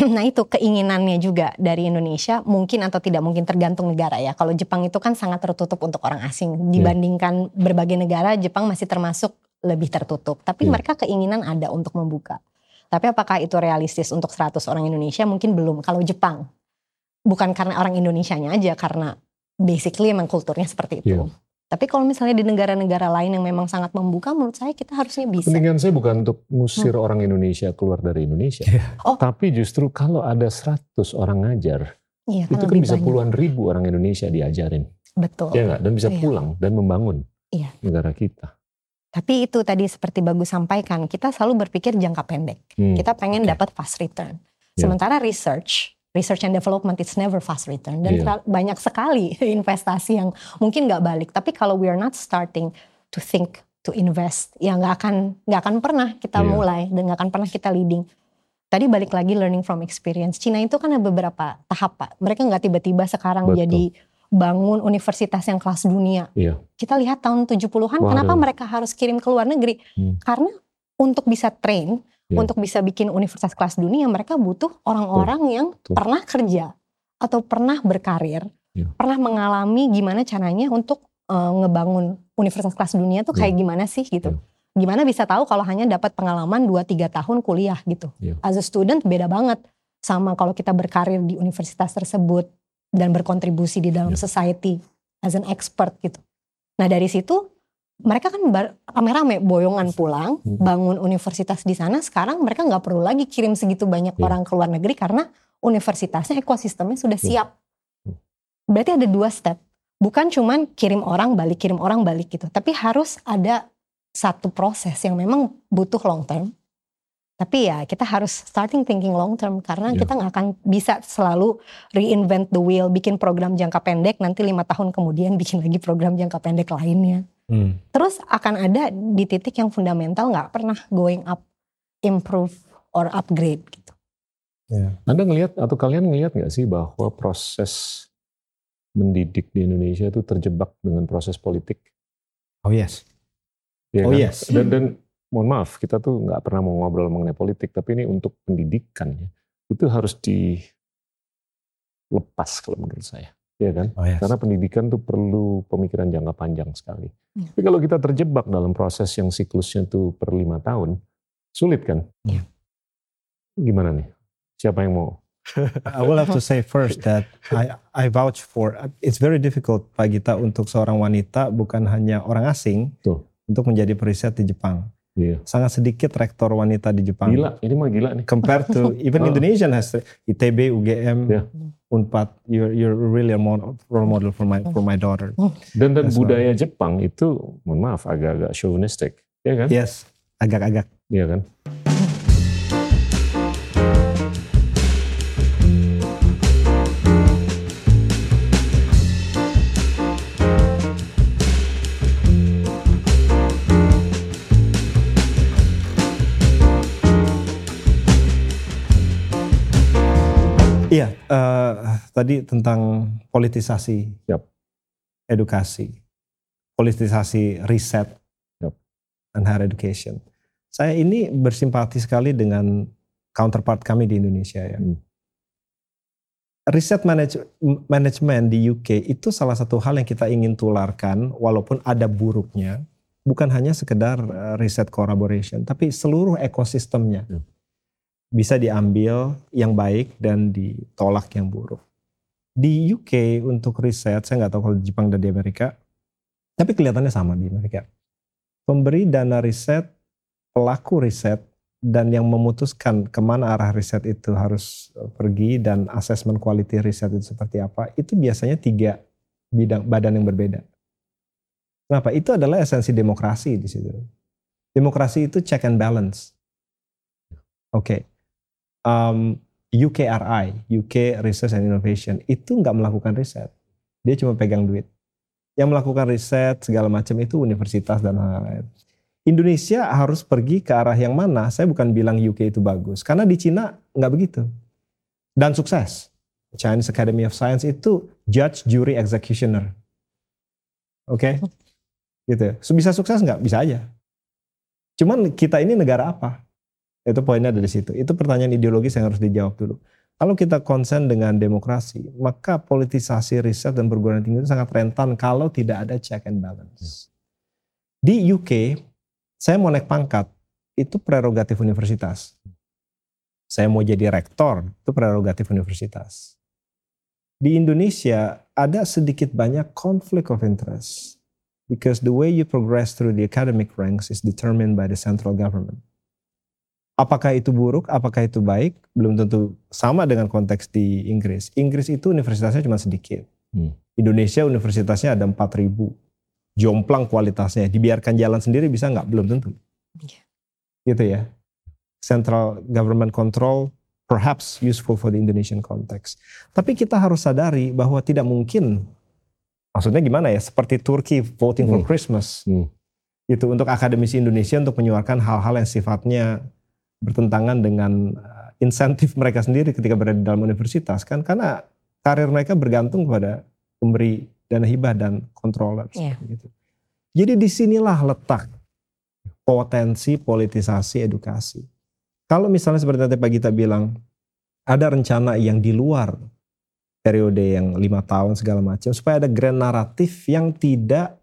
Nah itu keinginannya juga dari Indonesia mungkin atau tidak mungkin tergantung negara ya. Kalau Jepang itu kan sangat tertutup untuk orang asing dibandingkan berbagai negara, Jepang masih termasuk lebih tertutup. Tapi Iya. mereka keinginan ada untuk membuka. Tapi apakah itu realistis untuk 100 orang Indonesia? Mungkin belum. Kalau Jepang bukan karena orang Indonesianya aja karena basically emang kulturnya seperti itu. Iya. Tapi kalau misalnya di negara-negara lain yang memang sangat membuka, menurut saya kita harusnya bisa. Kepentingan saya bukan untuk ngusir orang Indonesia keluar dari Indonesia. Oh. Tapi justru kalau ada 100 orang ngajar, Iya, itu kan bisa banyak. puluhan ribu orang Indonesia diajarin. Betul. Ya nggak? Dan bisa Iya. pulang dan membangun Iya. negara kita. Tapi itu tadi seperti Bagus sampaikan, kita selalu berpikir jangka pendek. Hmm. Kita pengen Oke. dapat fast return. Ya. Sementara research, research and development it's never fast return dan terlalu- banyak sekali investasi yang mungkin nggak balik. Tapi kalau we are not starting to think to invest, ya nggak akan nggak akan pernah kita Iya. mulai dan nggak akan pernah kita leading. Tadi balik lagi learning from experience. Cina itu kan ada beberapa tahap pak. Mereka nggak tiba-tiba sekarang Betul. jadi bangun universitas yang kelas dunia. Iya. Kita lihat tahun 70-an Waduh. kenapa mereka harus kirim ke luar negeri? Hmm. Karena untuk bisa train, Iya. untuk bisa bikin universitas kelas dunia, mereka butuh orang-orang yang Betul. pernah kerja atau pernah berkarir, Iya. pernah mengalami gimana caranya untuk eh, ngebangun universitas kelas dunia tuh kayak gimana sih gitu. Iya. Gimana bisa tahu kalau hanya dapat pengalaman 2-3 tahun kuliah gitu. Iya. As a student beda banget sama kalau kita berkarir di universitas tersebut dan berkontribusi di dalam Iya. society as an expert gitu. Nah dari situ mereka kan rame-rame boyongan pulang, Hmm. bangun universitas di sana. Sekarang mereka nggak perlu lagi kirim segitu banyak Iya. orang ke luar negeri karena universitasnya ekosistemnya sudah Iya. siap. Berarti ada dua step. Bukan cuman kirim orang balik, kirim orang balik gitu. Tapi harus ada satu proses yang memang butuh long term. Tapi ya kita harus starting thinking long term karena Iya. kita nggak akan bisa selalu reinvent the wheel, bikin program jangka pendek, nanti lima tahun kemudian bikin lagi program jangka pendek lainnya. Hmm. Terus akan ada di titik yang fundamental nggak pernah going up, improve or upgrade gitu. Anda ngelihat atau kalian ngelihat nggak sih bahwa proses mendidik di Indonesia itu terjebak dengan proses politik? Oh yes. Ya Oh, kan? yes. Dan, dan mohon maaf, kita tuh nggak pernah mau ngobrol mengenai politik, tapi ini untuk pendidikan ya, itu harus dilepas kalau menurut saya, ya kan? Oh yes. Karena pendidikan tuh perlu pemikiran jangka panjang sekali. Iya. Tapi kalau kita terjebak dalam proses yang siklusnya tuh per lima tahun, sulit kan? Iya. Gimana nih? Siapa yang mau? I will have to say first that I I vouch for it's very difficult Pak Gita untuk seorang wanita bukan hanya orang asing Betul. untuk menjadi periset di Jepang. Iya. Sangat sedikit rektor wanita di Jepang. Gila, ini mah gila nih. Compared to even Oh. Indonesian has ITB, UGM, Yeah. Unpad. You're you're really a mo- role model for my for my daughter. Dan dan That's budaya Jepang itu, mohon maaf, agak-agak chauvinistic, ya kan? Yes, agak-agak. Iya kan? Iya, eh, tadi tentang politisasi Yap. edukasi, politisasi riset Yap. dan higher education. Saya ini bersimpati sekali dengan counterpart kami di Indonesia ya. Hmm. Riset manage- manajemen di UK itu salah satu hal yang kita ingin tularkan walaupun ada buruknya. Bukan hanya sekedar eh, riset collaboration, tapi seluruh ekosistemnya Hmm. Bisa diambil yang baik dan ditolak yang buruk. Di UK untuk riset, saya nggak tahu kalau di Jepang dan di Amerika, tapi kelihatannya sama di Amerika. Pemberi dana riset, pelaku riset, dan yang memutuskan ke mana arah riset itu harus eh, pergi dan asesmen quality riset itu seperti apa, itu biasanya tiga bidang badan yang berbeda. Kenapa? Itu adalah esensi demokrasi di situ. Demokrasi itu check and balance. Oke, um, UKRI, UK Research and Innovation, itu nggak melakukan riset. Dia cuma pegang duit. Yang melakukan riset segala macam itu universitas dan lain-lain. Indonesia harus pergi ke arah yang mana? Saya bukan bilang UK itu bagus, karena di Cina nggak begitu. Dan sukses. Chinese Academy of Science itu judge, jury, executioner. Oke, gitu. So, Bisa sukses nggak? Bisa aja. Cuman kita ini negara apa? Itu poinnya dari situ. Itu pertanyaan ideologis yang harus dijawab dulu. Kalau kita konsen dengan demokrasi, maka politisasi riset dan perguruan tinggi itu sangat rentan kalau tidak ada check and balance. Di UK, saya mau naik pangkat, itu prerogatif universitas. Saya mau jadi rektor, itu prerogatif universitas. Di Indonesia ada sedikit banyak konflik of interest Because the way you progress through the academic ranks is determined by the central government. Apakah itu buruk, apakah itu baik, belum tentu sama dengan konteks di Inggris. Inggris itu universitasnya cuma sedikit. Hmm. Indonesia universitasnya ada 4000. Jomplang kualitasnya, dibiarkan jalan sendiri bisa nggak? Belum tentu. Yeah. Gitu ya. Central government control perhaps useful for the Indonesian context. Tapi kita harus sadari bahwa tidak mungkin maksudnya gimana ya seperti Turki voting hmm. for Christmas hmm. itu untuk akademisi Indonesia untuk menyuarakan hal-hal yang sifatnya bertentangan dengan uh, insentif mereka sendiri ketika berada di dalam universitas kan karena karir mereka bergantung kepada pemberi dana hibah dan controller yeah. gitu. Jadi di sinilah letak potensi politisasi edukasi. Kalau misalnya seperti tadi Pak Gita bilang ada rencana yang di luar periode yang lima tahun segala macam supaya ada grand naratif yang tidak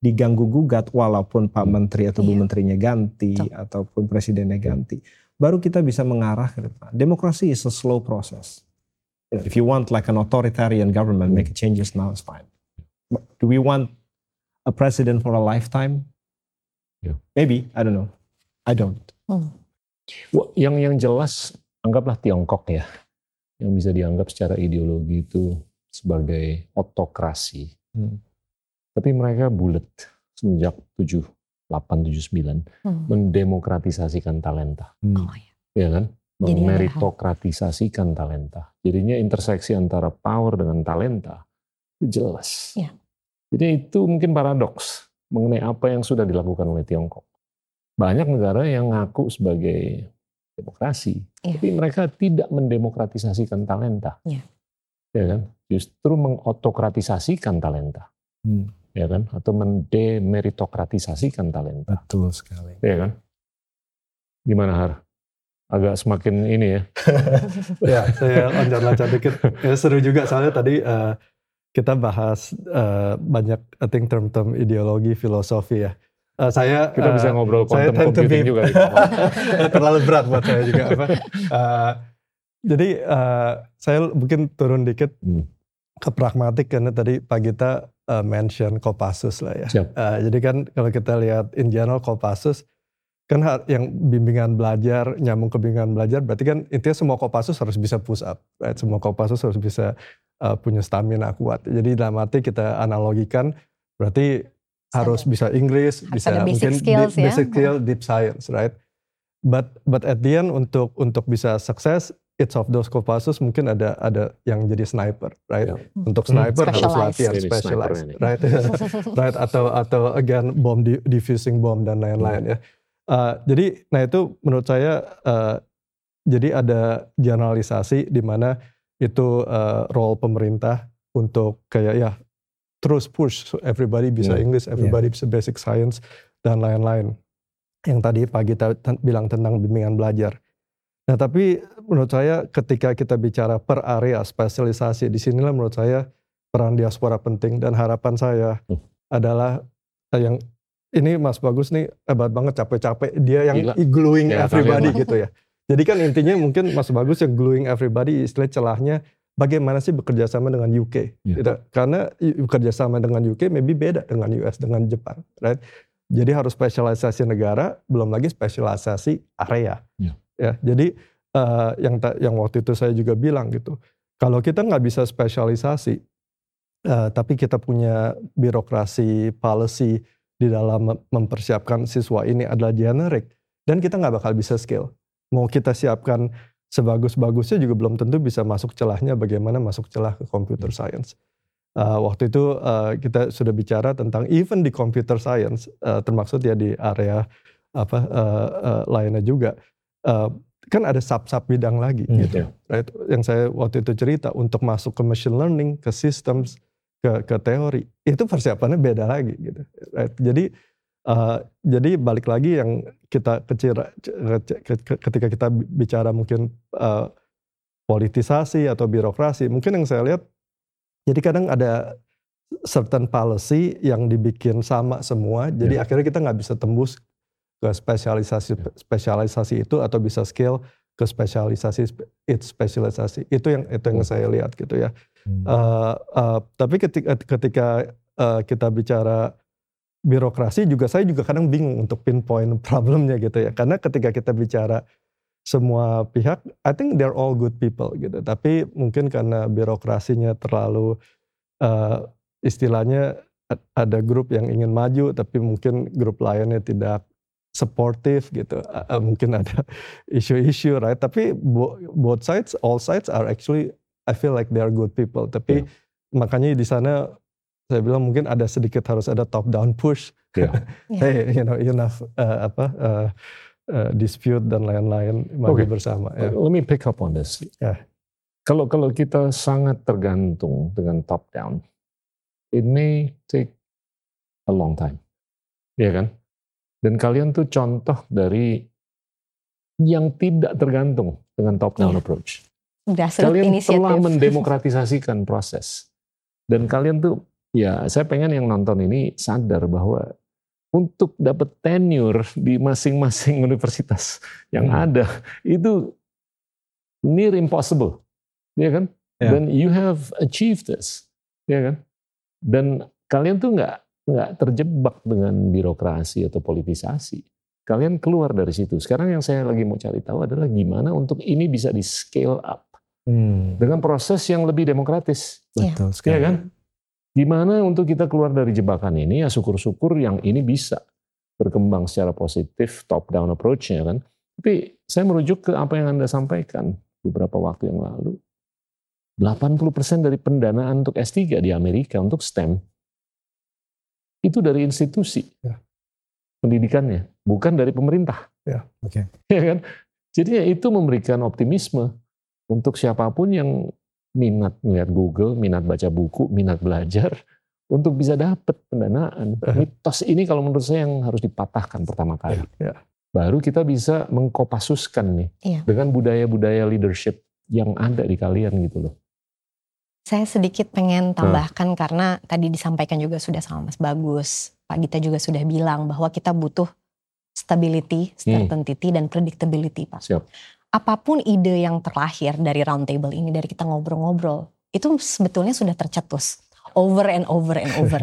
diganggu gugat walaupun Pak. Menteri atau Bu iya. Menterinya ganti Cuk. ataupun presidennya ganti baru kita bisa mengarah ke depan demokrasi is a slow process if you want like an authoritarian government make changes now is fine But do we want a president for a lifetime yeah. maybe I don't know I don't hmm. yang yang jelas anggaplah Tiongkok ya yang bisa dianggap secara ideologi itu sebagai otokrasi. Hmm. Tapi mereka bulat semenjak 78 79 hmm. mendemokratisasikan talenta. Hmm. Oh, iya. ya kan? Meritokratisasikan talenta. Jadinya interseksi antara power dengan talenta itu jelas. Ya. Jadi itu mungkin paradoks mengenai apa yang sudah dilakukan oleh Tiongkok. Banyak negara yang ngaku sebagai demokrasi, ya. tapi mereka tidak mendemokratisasikan talenta, ya. ya kan? Justru mengotokratisasikan talenta, hmm. Ya kan? Atau mendemeritokratisasikan talenta. Betul sekali. Ya kan? Gimana Har? Agak semakin ini ya. ya, saya loncat-loncat dikit. Ya, seru juga soalnya tadi uh, kita bahas uh, banyak I think term-term ideologi, filosofi ya uh, saya kita uh, bisa ngobrol quantum computing juga gitu. terlalu berat buat saya juga apa uh, jadi uh, saya mungkin turun dikit hmm. ke pragmatik karena tadi Pak Gita uh, mention Kopassus lah ya uh, jadi kan kalau kita lihat in general Kopassus kan yang bimbingan belajar nyambung ke bimbingan belajar berarti kan intinya semua Kopassus harus bisa push up right? semua Kopassus harus bisa uh, punya stamina kuat jadi dalam arti kita analogikan berarti harus bisa Inggris, harus bisa mungkin skills, deep, ya? basic skill, deep science, right? But but at the end untuk untuk bisa sukses, each of those Kopassus mungkin ada ada yang jadi sniper, right? Yeah. Untuk hmm. sniper hmm. harus latihan specialized, right? right? Atau atau again bomb diffusing bomb dan lain-lain hmm. ya. Uh, jadi nah itu menurut saya uh, jadi ada generalisasi di mana itu uh, role pemerintah untuk kayak ya terus push so everybody bisa yeah. English, everybody yeah. bisa basic science dan lain-lain. Yang tadi Pak Gita bilang tentang bimbingan belajar. Nah, tapi menurut saya ketika kita bicara per area spesialisasi di sinilah menurut saya peran diaspora penting dan harapan saya hmm. adalah yang ini Mas Bagus nih hebat banget capek-capek dia yang Gila. gluing ya, everybody gitu ya. Jadi kan intinya mungkin Mas Bagus yang gluing everybody istilah celahnya bagaimana sih bekerja sama dengan UK? Yeah. Gitu. Karena bekerja sama dengan UK maybe beda dengan US dengan Jepang, right? Jadi harus spesialisasi negara, belum lagi spesialisasi area. Yeah. Ya, jadi uh, yang yang waktu itu saya juga bilang gitu, kalau kita nggak bisa spesialisasi, uh, tapi kita punya birokrasi, policy di dalam mempersiapkan siswa ini adalah generik, dan kita nggak bakal bisa scale. Mau kita siapkan sebagus-bagusnya juga belum tentu bisa masuk celahnya bagaimana masuk celah ke computer science. Uh, waktu itu uh, kita sudah bicara tentang even di computer science, uh, termaksud ya di area apa uh, uh, lainnya juga, uh, kan ada sub-sub bidang lagi hmm. gitu. Right? Yang saya waktu itu cerita untuk masuk ke machine learning, ke systems, ke ke teori, itu persiapannya beda lagi gitu. Right? Jadi Uh, jadi balik lagi yang kita kecil ketika kita bicara mungkin uh, politisasi atau birokrasi, mungkin yang saya lihat jadi kadang ada certain policy yang dibikin sama semua, jadi yeah. akhirnya kita nggak bisa tembus ke spesialisasi spesialisasi itu atau bisa skill ke spesialisasi it spesialisasi itu yang itu yang saya lihat gitu ya. Hmm. Uh, uh, tapi ketika ketika uh, kita bicara birokrasi juga saya juga kadang bingung untuk pinpoint problemnya gitu ya. Karena ketika kita bicara semua pihak, I think they're all good people gitu. Tapi mungkin karena birokrasinya terlalu uh, istilahnya ada grup yang ingin maju, tapi mungkin grup lainnya tidak supportive gitu. Uh, mungkin ada isu-isu, right? Tapi both sides, all sides are actually, I feel like they are good people. Tapi yeah. makanya di sana saya bilang mungkin ada sedikit harus ada top down push. Yeah. hey, you know, enough uh, apa uh, uh, dispute dan lain-lain maju okay. bersama. Yeah. Let me pick up on this. Yeah. Kalau kalau kita sangat tergantung dengan top down, it may take a long time. Iya kan? Dan kalian tuh contoh dari yang tidak tergantung dengan top down yeah. approach. kalian inisiatif. telah mendemokratisasikan proses. Dan kalian tuh ya saya pengen yang nonton ini sadar bahwa untuk dapat tenure di masing-masing universitas yang hmm. ada itu near impossible, ya kan? Yeah. Dan you have achieved this, ya kan? Dan kalian tuh nggak nggak terjebak dengan birokrasi atau politisasi. Kalian keluar dari situ. Sekarang yang saya lagi mau cari tahu adalah gimana untuk ini bisa di scale up hmm. dengan proses yang lebih demokratis. Betul sekali. Ya kan? Gimana untuk kita keluar dari jebakan ini? Ya syukur-syukur yang ini bisa berkembang secara positif, top down approach-nya kan. Tapi saya merujuk ke apa yang Anda sampaikan beberapa waktu yang lalu 80% dari pendanaan untuk S3 di Amerika untuk STEM itu dari institusi ya. pendidikannya, bukan dari pemerintah. Ya, oke. Okay. Ya kan? Jadi ya itu memberikan optimisme untuk siapa pun yang minat melihat Google, minat baca buku, minat belajar untuk bisa dapat pendanaan. Mitos ini kalau menurut saya yang harus dipatahkan pertama kali. Ya, ya. Baru kita bisa mengkopasuskan nih ya. dengan budaya-budaya leadership yang ada di kalian gitu loh. Saya sedikit pengen tambahkan hmm. karena tadi disampaikan juga sudah sama Mas Bagus. Pak Gita juga sudah bilang bahwa kita butuh stability, hmm. certainty, hmm. dan predictability Pak. Siap. Apa pun ide yang terlahir dari roundtable ini, dari kita ngobrol-ngobrol, itu sebetulnya sudah tercetus over and over and over.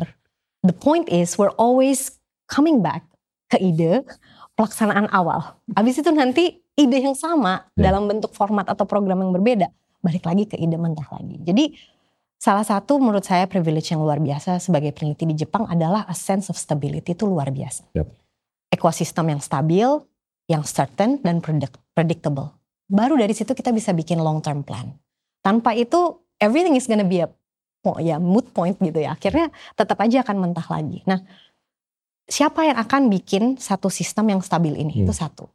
The point is we're always coming back ke ide pelaksanaan awal. Habis itu nanti ide yang sama yeah. dalam bentuk format atau program yang berbeda balik lagi ke ide mentah lagi. Jadi salah satu menurut saya privilege yang luar biasa sebagai peneliti di Jepang adalah a sense of stability itu luar biasa. Yep. Ekosistem yang stabil, yang certain dan predictable. Baru dari situ kita bisa bikin long term plan. Tanpa itu everything is gonna be a ya mood point gitu ya. Akhirnya tetap aja akan mentah lagi. Nah, siapa yang akan bikin satu sistem yang stabil ini? Hmm. Itu satu.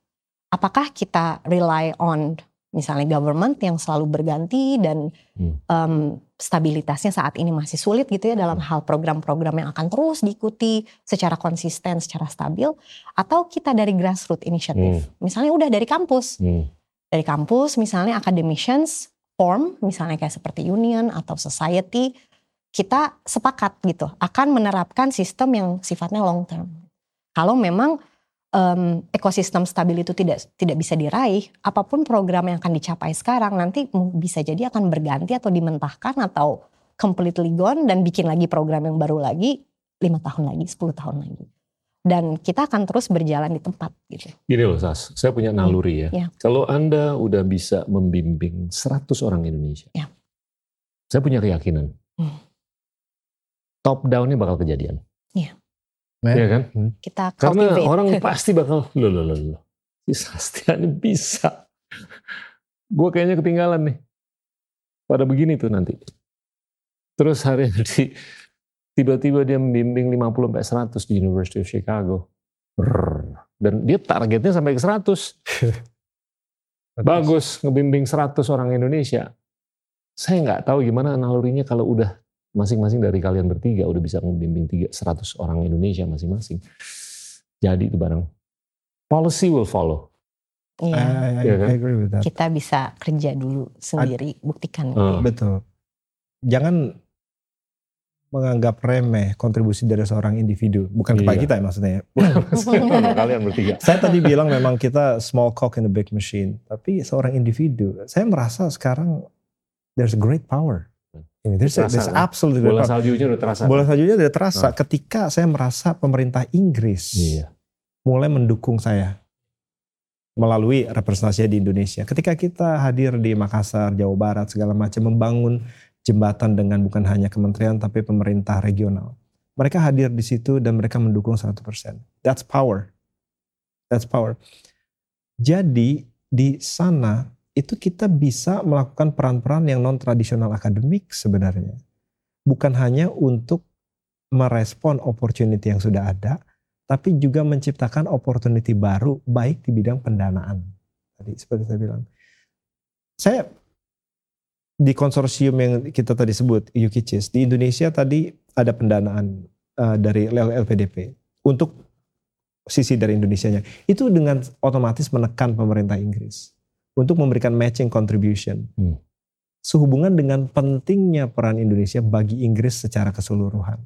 Apakah kita rely on misalnya government yang selalu berganti dan hmm. um, stabilitasnya saat ini masih sulit gitu ya dalam hmm. hal program-program yang akan terus diikuti secara konsisten, secara stabil, atau kita dari grassroots initiative, hmm. misalnya udah dari kampus, hmm. dari kampus misalnya academicians form, misalnya kayak seperti union atau society, kita sepakat gitu akan menerapkan sistem yang sifatnya long term. Kalau memang um, ekosistem stabil itu tidak tidak bisa diraih, apa pun program yang akan dicapai sekarang nanti bisa jadi akan berganti atau dimentahkan atau completely gone dan bikin lagi program yang baru lagi lima tahun lagi, 10 tahun lagi. Dan kita akan terus berjalan di tempat gitu. Gini loh Sas, saya punya naluri ya. ya. Kalau Anda udah bisa membimbing 100 orang Indonesia, ya. saya punya keyakinan. Hmm. Top down-nya bakal kejadian. Ya. Iya kan? Hmm. Kita Karena orang pasti bakal, loh loh loh. Si Sastian bisa. Gue kayaknya ketinggalan nih. Pada begini tuh nanti. Terus hari ini tiba-tiba dia membimbing 50 sampai 100 di University of Chicago. Brrr. Dan dia targetnya sampai ke 100. Bagus ngebimbing 100 orang Indonesia. Saya nggak tahu gimana nalurinya kalau udah masing-masing dari kalian bertiga udah bisa membimbing tiga, 100 orang Indonesia masing-masing. Jadi itu barang. Policy will follow. Iya. I, I, kan? I agree with that. Kita bisa kerja dulu sendiri, I, buktikan. Uh. Betul. Jangan menganggap remeh kontribusi dari seorang individu, bukan kepada iya. kita ya maksudnya. Ya. kalian bertiga. Saya tadi bilang memang kita small cock in the big machine, tapi seorang individu, saya merasa sekarang there's a great power Ini there's, Terasa, there's kan? absolutely Bola saljunya udah terasa. bola saljunya udah terasa Ah. ketika saya merasa pemerintah Inggris Iya. mulai mendukung saya melalui representasinya di Indonesia. Ketika kita hadir di Makassar, Jawa Barat, segala macam membangun jembatan dengan bukan hanya kementerian tapi pemerintah regional. Mereka hadir di situ dan mereka mendukung 100%. That's power. That's power. Jadi di sana itu kita bisa melakukan peran-peran yang non tradisional akademik sebenarnya. Bukan hanya untuk merespon opportunity yang sudah ada, tapi juga menciptakan opportunity baru baik di bidang pendanaan. Tadi seperti saya bilang. Saya di konsorsium yang kita tadi sebut UKICIS di Indonesia tadi ada pendanaan uh, dari LPDP untuk sisi dari Indonesianya. Itu dengan otomatis menekan pemerintah Inggris untuk memberikan matching contribution. Hmm. Sehubungan dengan pentingnya peran Indonesia bagi Inggris secara keseluruhan.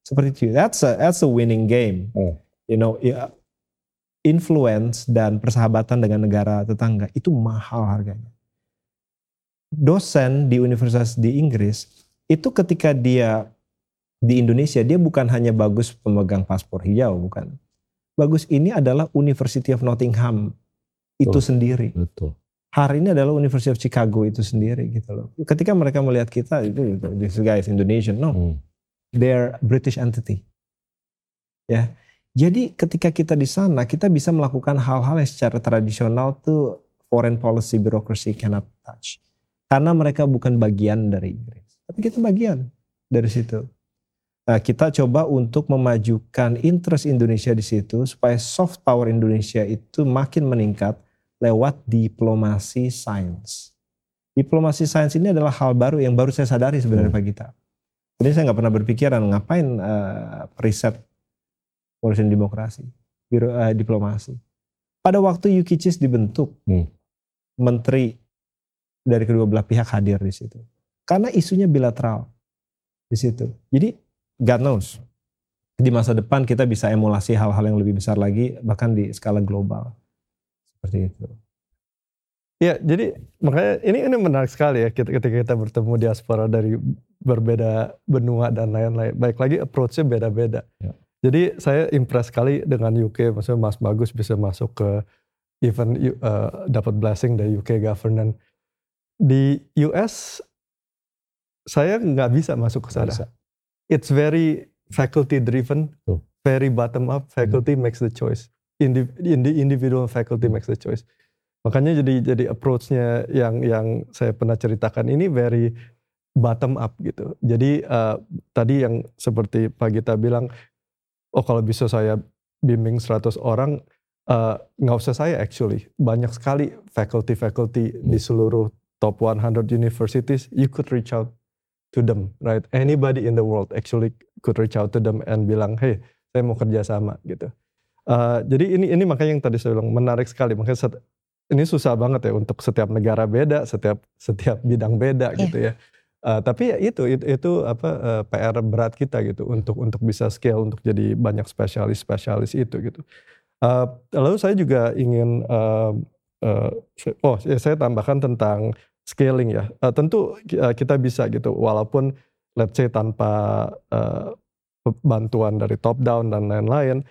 Seperti itu. That's a that's a winning game. Oh. You know, ya, influence dan persahabatan dengan negara tetangga itu mahal harganya. Dosen di universitas di Inggris itu ketika dia di Indonesia dia bukan hanya bagus pemegang paspor hijau, bukan. Bagus ini adalah University of Nottingham itu Betul. sendiri. Betul. Hari ini adalah University of Chicago itu sendiri gitu loh. Ketika mereka melihat kita itu this guy is Indonesian, no Hmm. their British entity. Ya. Jadi ketika kita di sana kita bisa melakukan hal-hal yang secara tradisional tuh foreign policy bureaucracy cannot touch. Karena mereka bukan bagian dari Inggris. Tapi kita bagian dari situ. Nah, kita coba untuk memajukan interest Indonesia di situ supaya soft power Indonesia itu makin meningkat lewat diplomasi sains. Diplomasi sains ini adalah hal baru yang baru saya sadari sebenarnya Pak Gita. Jadi saya nggak pernah berpikiran ngapain eh, riset ngurusin demokrasi, biro eh, diplomasi. Pada waktu UKICIS dibentuk, Hmm. menteri dari kedua belah pihak hadir di situ. Karena isunya bilateral di situ. Jadi God knows di masa depan kita bisa emulasi hal-hal yang lebih besar lagi bahkan di skala global. Seperti itu. Ya, jadi makanya ini ini menarik sekali ya ketika kita bertemu diaspora dari berbeda benua dan lain-lain. Baik lagi approach-nya beda-beda. Ya. Jadi saya impress sekali dengan UK, maksudnya Mas Bagus bisa masuk ke even uh, dapat blessing dari UK government. Di US saya nggak bisa masuk ke sana. It's very faculty driven, very bottom up. Faculty makes the choice. Indi, indi- individual faculty makes the choice. Makanya jadi jadi approach-nya yang yang saya pernah ceritakan ini very bottom up gitu. Jadi eh, tadi yang seperti Pak Gita bilang, oh kalau bisa saya bimbing 100 orang, eh, nggak usah saya actually. Banyak sekali faculty-faculty di seluruh top 100 universities, you could reach out to them, right? Anybody in the world actually could reach out to them and bilang, hey, saya mau kerja sama gitu. Eh, jadi ini ini makanya yang tadi saya bilang menarik sekali. Makanya set- ini susah banget ya untuk setiap negara beda, setiap setiap bidang beda Iya. gitu ya. Eh, tapi ya itu itu, itu apa eh, PR berat kita gitu untuk untuk bisa scale untuk jadi banyak spesialis spesialis itu gitu. Eh, lalu saya juga ingin eh, eh, oh ya saya tambahkan tentang scaling ya. Eh, tentu kita bisa gitu walaupun let's say tanpa eh, bantuan dari top down dan lain-lain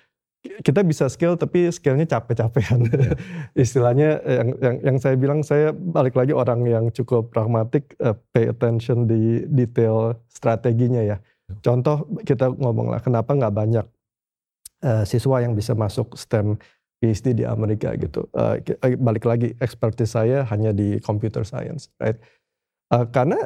kita bisa scale tapi scale-nya capek-capekan. Istilahnya yang, yang yang saya bilang saya balik lagi orang yang cukup pragmatik eh, pay attention di detail strateginya ya. Contoh kita ngomong lah kenapa nggak banyak eh, siswa yang bisa masuk STEM PhD di Amerika gitu. Eh, eh, balik lagi expertise saya hanya di computer science, right? Eh, karena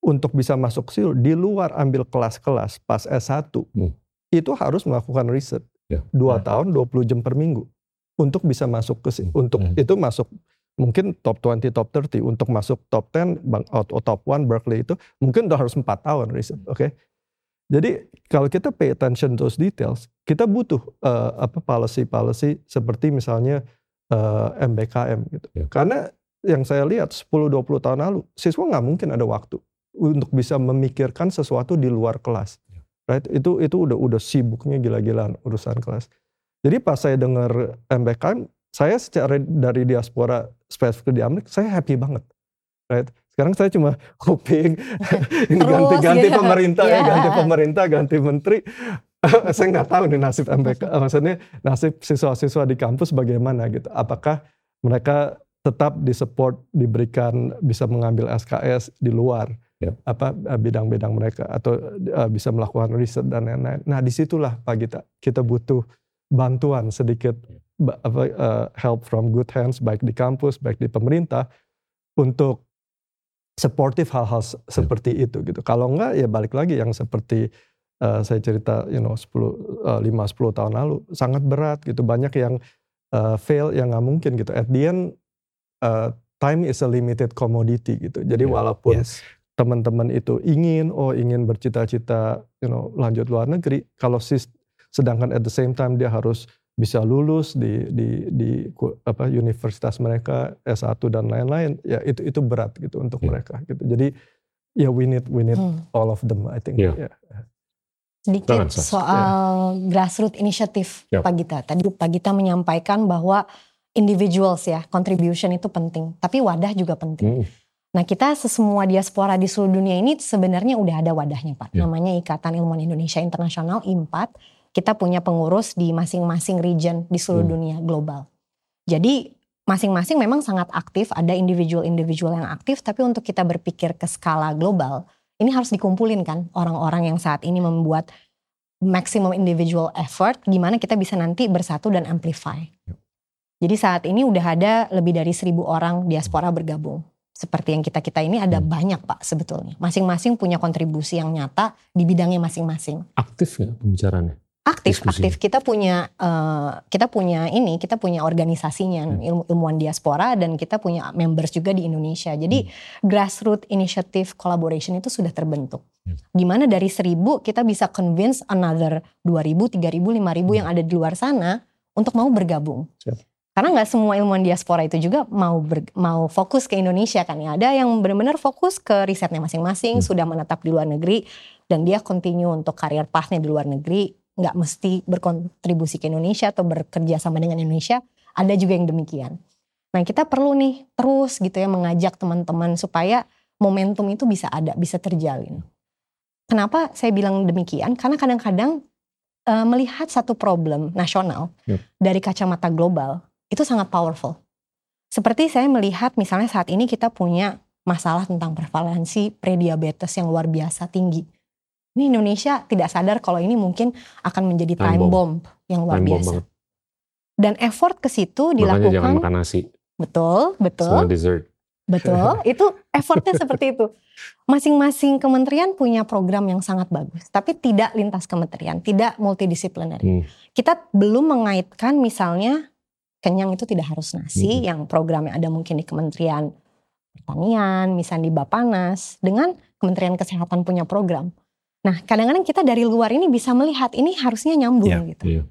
untuk bisa masuk situ di luar ambil kelas-kelas pas S1 Hmm. itu harus melakukan riset Ya. dua Nah. tahun 20 jam per minggu untuk bisa masuk ke si- Hmm. untuk Hmm. itu masuk mungkin top 20 top 30 untuk masuk top 10 bang atau top 1 Berkeley itu mungkin udah harus empat tahun riset oke jadi kalau kita pay attention to those details kita butuh eh, apa policy policy seperti misalnya eh, MBKM gitu Ya. karena yang saya lihat 10-20 tahun lalu siswa nggak mungkin ada waktu untuk bisa memikirkan sesuatu di luar kelas right itu itu udah udah sibuknya gila-gilaan urusan kelas jadi pas saya dengar MBKM saya secara dari diaspora spesifik di Amerika saya happy banget right Sekarang saya cuma kuping ini ganti-ganti gitu. pemerintah ya, Iya. ganti pemerintah, ganti menteri. saya nggak tahu nih nasib MPK, maksudnya nasib siswa-siswa di kampus bagaimana gitu. Apakah mereka tetap disupport, diberikan bisa mengambil SKS di luar Apa eh, bidang-bidang mereka atau eh, bisa melakukan riset dan lain-lain. Nah di situlah Pak Gita kita butuh bantuan sedikit apa, eh, help from good hands baik di kampus baik di pemerintah untuk supportive hal-hal se- seperti itu gitu. Kalau enggak ya balik lagi yang seperti eh, saya cerita you know 10 eh, 5 10 tahun lalu sangat berat gitu. Banyak yang eh, fail yang nggak mungkin gitu. At the end eh, time is a limited commodity gitu. Jadi Yeah. walaupun Yes. Teman-teman itu ingin oh ingin bercita-cita you know lanjut luar negeri kalau sis sedangkan at the same time dia harus bisa lulus di di di apa universitas mereka S1 dan lain-lain ya itu itu berat gitu untuk Ya. mereka gitu. Jadi ya we need we need Hmm. all of them I think. Ya. Ya. Sedikit soal grassroots initiative Ya. Pak Gita. Tadi Pak Gita menyampaikan bahwa individuals ya, contribution itu penting. Tapi wadah juga penting. Hmm. Nah kita sesemua diaspora di seluruh dunia ini sebenarnya udah ada wadahnya Pak. Ya. Namanya Ikatan Ilmuwan Indonesia Internasional IMPAT. Kita punya pengurus di masing-masing region di seluruh Hmm. dunia global. Jadi masing-masing memang sangat aktif, ada individual-individual yang aktif, tapi untuk kita berpikir ke skala global, ini harus dikumpulin kan orang-orang yang saat ini membuat maximum individual effort, gimana kita bisa nanti bersatu dan amplify. Jadi saat ini udah ada lebih dari seribu orang diaspora bergabung. Seperti yang kita-kita ini ada Hmm. banyak Pak sebetulnya. Masing-masing punya kontribusi yang nyata di bidangnya masing-masing. Aktif nggak pembicaraannya? Aktif, Diskusi. aktif. Kita punya eh, kita punya ini, kita punya organisasinya Hmm. ilmu ilmuwan diaspora dan kita punya members juga di Indonesia. Jadi Hmm. grassroots initiative collaboration itu sudah terbentuk. Hmm. Di mana dari seribu kita bisa convince another 2000, 3000, 5000 yang ada di luar sana untuk mau bergabung. Siap. Karena nggak semua ilmuwan diaspora itu juga mau ber- mau fokus ke Indonesia kan ya. Ada yang benar-benar fokus ke risetnya masing-masing, Hmm. sudah menetap di luar negeri dan dia continue untuk karir pathnya di luar negeri, nggak mesti berkontribusi ke Indonesia atau bekerja sama dengan Indonesia. Ada juga yang demikian. Nah kita perlu nih terus gitu ya mengajak teman-teman supaya momentum itu bisa ada, bisa terjalin. Kenapa saya bilang demikian? Karena kadang-kadang eh, melihat satu problem nasional Yep. dari kacamata global itu sangat powerful. Seperti saya melihat misalnya saat ini kita punya masalah tentang prevalensi prediabetes yang luar biasa tinggi. Ini Indonesia tidak sadar kalau ini mungkin akan menjadi Time time, bomb. bomb. yang luar Time biasa. Dan effort ke situ Makanya jangan dilakukan makan nasi betul, betul. sama dessert. Betul, itu effortnya seperti itu. Masing-masing kementerian punya program yang sangat bagus, tapi tidak lintas kementerian, tidak multidisipliner. Hmm. Kita belum mengaitkan misalnya kenyang itu tidak harus nasi, Hmm. yang programnya ada mungkin di Kementerian Pertanian, misalnya di Bapanas, dengan Kementerian Kesehatan punya program. Nah, kadang-kadang kita dari luar ini bisa melihat ini harusnya nyambung Iya, gitu. Iya,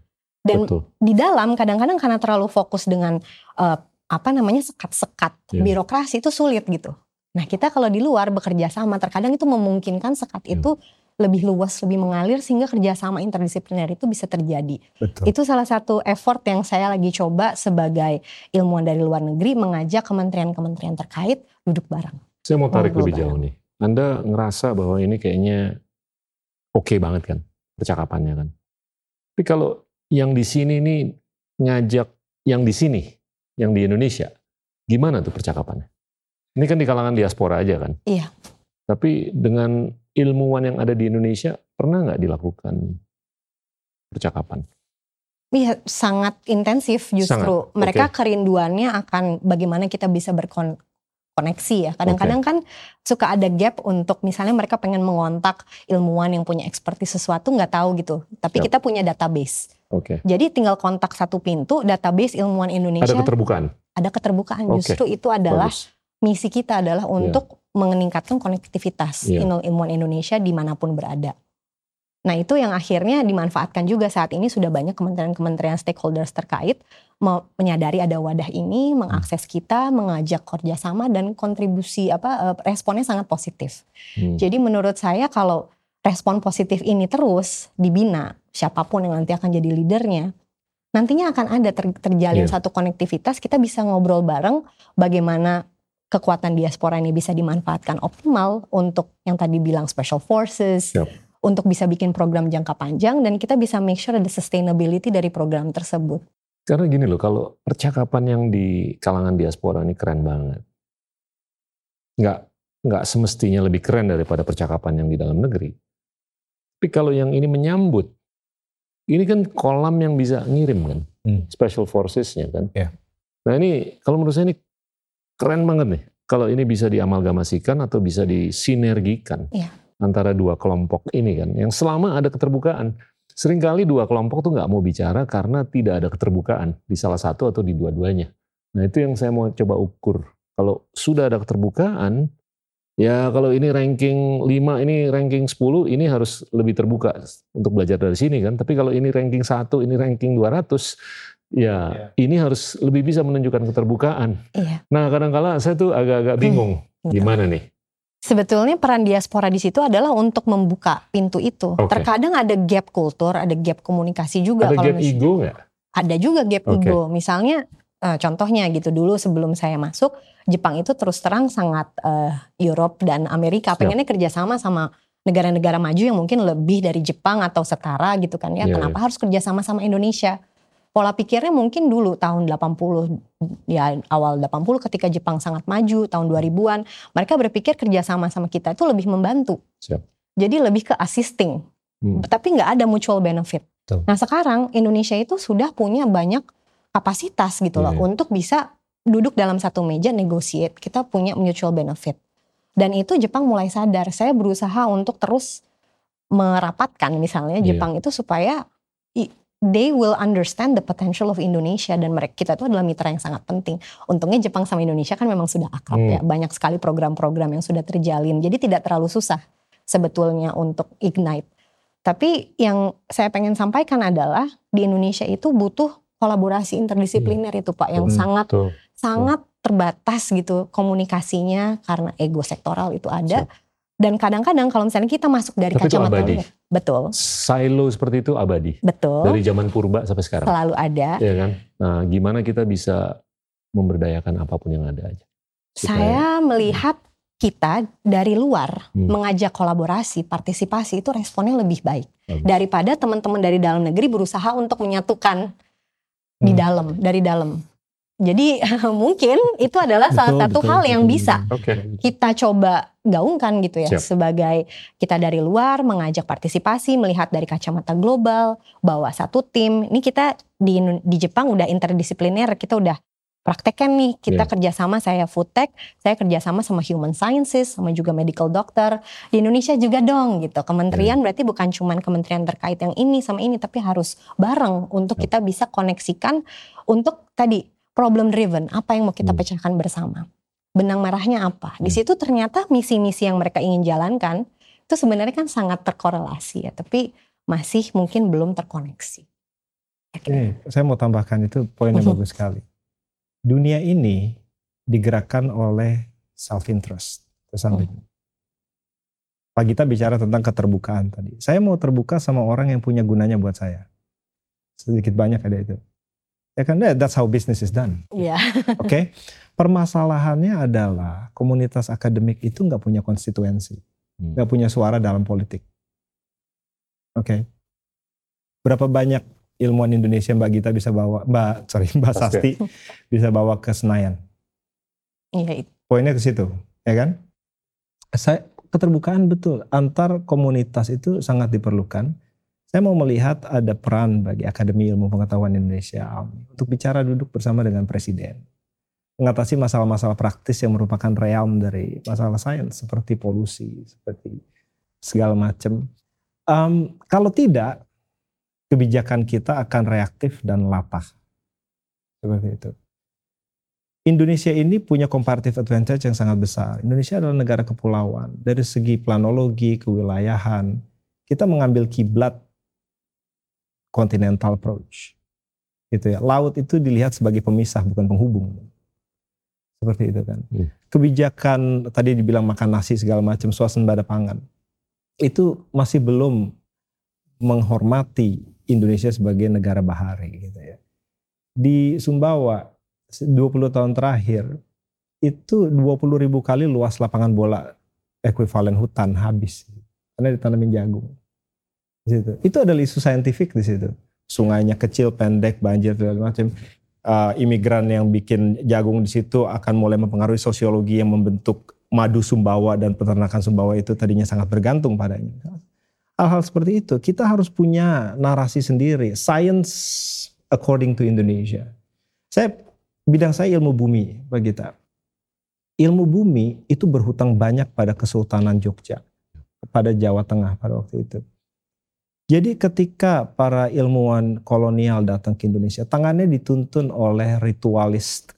Dan betul. di dalam kadang-kadang karena terlalu fokus dengan eh, apa namanya sekat-sekat Iya. birokrasi itu sulit gitu. Nah kita kalau di luar bekerja sama terkadang itu memungkinkan sekat Iya. itu lebih luas, lebih mengalir sehingga kerjasama interdisipliner itu bisa terjadi. Betul. Itu salah satu effort yang saya lagi coba sebagai ilmuwan dari luar negeri mengajak kementerian-kementerian terkait duduk bareng. Saya mau tarik Ngobrol lebih jauh nih. Anda ngerasa bahwa ini kayaknya oke banget kan percakapannya kan. Tapi kalau yang di sini nih ngajak yang di sini, yang di Indonesia, gimana tuh percakapannya? Ini kan di kalangan diaspora aja kan. Iya. Tapi dengan ilmuwan yang ada di Indonesia pernah nggak dilakukan percakapan? Iya sangat intensif justru. Sangat, Mereka kerinduannya akan bagaimana kita bisa berkoneksi ya. Kadang-kadang kan suka ada gap untuk misalnya mereka pengen mengontak ilmuwan yang punya expertise sesuatu nggak tahu gitu. Tapi Siap. kita punya database. Oke. Jadi tinggal kontak satu pintu database ilmuwan Indonesia. Ada keterbukaan. ada keterbukaan. Oke, Justru itu adalah Bagus. misi kita adalah untuk meningkatkan konektivitas ilmu- ilmuwan Indonesia di mana pun berada. Nah itu yang akhirnya dimanfaatkan juga saat ini sudah banyak kementerian-kementerian stakeholders terkait menyadari ada wadah ini, mengakses kita, mengajak kerjasama dan kontribusi apa eh, responnya sangat positif. Hmm. Jadi menurut saya kalau respon positif ini terus dibina, siapa pun yang nanti akan jadi leadernya, nantinya akan ada ter- terjalin Iya. satu konektivitas, kita bisa ngobrol bareng bagaimana kekuatan diaspora ini bisa dimanfaatkan optimal untuk yang tadi bilang special forces, Yep. untuk bisa bikin program jangka panjang dan kita bisa make sure ada sustainability dari program tersebut. Karena gini loh, kalau percakapan yang di kalangan diaspora ini keren banget. Nggak, nggak semestinya lebih keren daripada percakapan yang di dalam negeri. Tapi kalau yang ini menyambut, ini kan kolam yang bisa ngirim kan, Hmm. special forces-nya kan. Ya. Nah ini, kalau menurut saya ini keren banget nih. Kalau ini bisa diamalgamasikan atau bisa disinergikan Iya. antara dua kelompok ini kan, yang selama ada keterbukaan. Seringkali dua kelompok tuh nggak mau bicara karena tidak ada keterbukaan di salah satu atau di dua-duanya. Nah itu yang saya mau coba ukur. Kalau sudah ada keterbukaan, ya kalau ini ranking 5, ini ranking 10, ini harus lebih terbuka untuk belajar dari sini kan. Tapi kalau ini ranking 1, ini ranking 200, ya ini harus lebih bisa menunjukkan keterbukaan. Iya. Nah kadang-kala saya tuh agak-agak bingung. Betul. Gimana nih? Sebetulnya peran diaspora di situ adalah untuk membuka pintu itu. Oke. Terkadang ada gap kultur, ada gap komunikasi juga. Ada kalau gap ego nggak? ada juga gap Oke. ego. Misalnya eh, contohnya gitu dulu sebelum saya masuk, Jepang itu terus terang sangat eh, Europe dan Amerika Siap. pengennya kerjasama sama negara-negara maju yang mungkin lebih dari Jepang atau setara gitu kan ya. Iya, Kenapa harus kerjasama sama Indonesia? Pola pikirnya mungkin dulu tahun 80 ya awal 80 ketika Jepang sangat maju tahun 2000-an mereka berpikir kerjasama sama kita itu lebih membantu. Siap. Jadi lebih ke assisting Hmm. tapi nggak ada mutual benefit. Betul. Nah sekarang Indonesia itu sudah punya banyak kapasitas gitu loh Iya. untuk bisa duduk dalam satu meja negotiate. Kita punya mutual benefit. Dan itu Jepang mulai sadar. Saya berusaha untuk terus merapatkan misalnya Iya. Jepang itu supaya they will understand the potential of Indonesia dan mereka kita itu adalah mitra yang sangat penting. Untungnya Jepang sama Indonesia kan memang sudah akrab Hmm. ya. Banyak sekali program-program yang sudah terjalin. Jadi tidak terlalu susah sebetulnya untuk ignite. Tapi yang saya pengen sampaikan adalah di Indonesia itu butuh kolaborasi interdisipliner itu Pak yang Hmm, sangat Tuh. sangat terbatas gitu komunikasinya karena ego sektoral itu ada. Dan kadang-kadang kalau misalnya kita masuk dari Tapi itu kacamata abadi. betul, Silo seperti itu abadi. betul, Dari zaman purba sampai sekarang. selalu ada. Iya kan? Nah, gimana kita bisa memberdayakan apa pun yang ada aja. Supaya- Saya melihat kita dari luar Hmm. mengajak kolaborasi, partisipasi itu responnya lebih baik Bagus. daripada teman-teman dari dalam negeri berusaha untuk menyatukan di Hmm. dalam, dari dalam. Jadi mungkin itu adalah salah Betul, satu betul, hal yang betul, bisa betul. Oke. kita coba gaungkan gitu ya Siap. sebagai kita dari luar mengajak partisipasi melihat dari kacamata global bawa satu tim ini kita di di Jepang udah interdisipliner kita udah praktekkan nih kita Iya. kerjasama saya food tech saya kerjasama sama human sciences sama juga medical doctor di Indonesia juga dong gitu kementerian berarti bukan cuman kementerian terkait yang ini sama ini tapi harus bareng untuk Yap. kita bisa koneksikan untuk tadi problem driven apa yang mau kita Hmm. pecahkan bersama benang merahnya apa. Di Hmm. situ ternyata misi-misi yang mereka ingin jalankan itu sebenarnya kan sangat terkorelasi ya, tapi masih mungkin belum terkoneksi. Kayak Ini saya mau tambahkan itu poinnya Mhm. bagus sekali. Dunia ini digerakkan oleh self interest. Terus sampai Pak Gita bicara tentang keterbukaan tadi. Saya mau terbuka sama orang yang punya gunanya buat saya. Sedikit banyak ada itu. Ya kan that's how business is done. Iya. Oke. Permasalahannya adalah komunitas akademik itu nggak punya konstituensi, Hmm. nggak punya suara dalam politik. Oke. Berapa banyak ilmuwan Indonesia Mbak Gita bisa bawa, Mbak sorry Mbak Sasti bisa bawa ke Senayan? Iya, itu. Poinnya ke situ, ya kan? Saya keterbukaan betul antar komunitas itu sangat diperlukan. Saya mau melihat ada peran bagi Akademi Ilmu Pengetahuan Indonesia untuk bicara duduk bersama dengan Presiden. Mengatasi masalah-masalah praktis yang merupakan realm dari masalah sains seperti polusi, seperti segala macam. Em, kalau tidak, kebijakan kita akan reaktif dan latah. Seperti itu. Indonesia ini punya comparative advantage yang sangat besar. Indonesia adalah negara kepulauan. Dari segi planologi, kewilayahan, kita mengambil kiblat continental approach. Gitu ya. Laut itu dilihat sebagai pemisah bukan penghubung. Seperti itu kan. Hmm. Kebijakan tadi dibilang makan nasi segala macam swasembada pangan. Itu masih belum menghormati Indonesia sebagai negara bahari gitu ya. Di Sumbawa 20 tahun terakhir itu 20 ribu kali luas lapangan bola ekuivalen hutan habis karena ditanamin jagung. Situ. Itu adalah isu saintifik di situ. Sungainya kecil, pendek, banjir segala macam. Uh, imigran yang bikin jagung di situ akan mulai mempengaruhi sosiologi yang membentuk madu sumbawa dan peternakan sumbawa itu tadinya sangat bergantung padanya. Hal-hal seperti itu kita harus punya narasi sendiri. Science according to Indonesia. Saya bidang saya ilmu bumi bagi kita. Ilmu bumi itu berhutang banyak pada Kesultanan Jogja, pada Jawa Tengah pada waktu itu. Jadi ketika para ilmuwan kolonial datang ke Indonesia, tangannya dituntun oleh ritualis,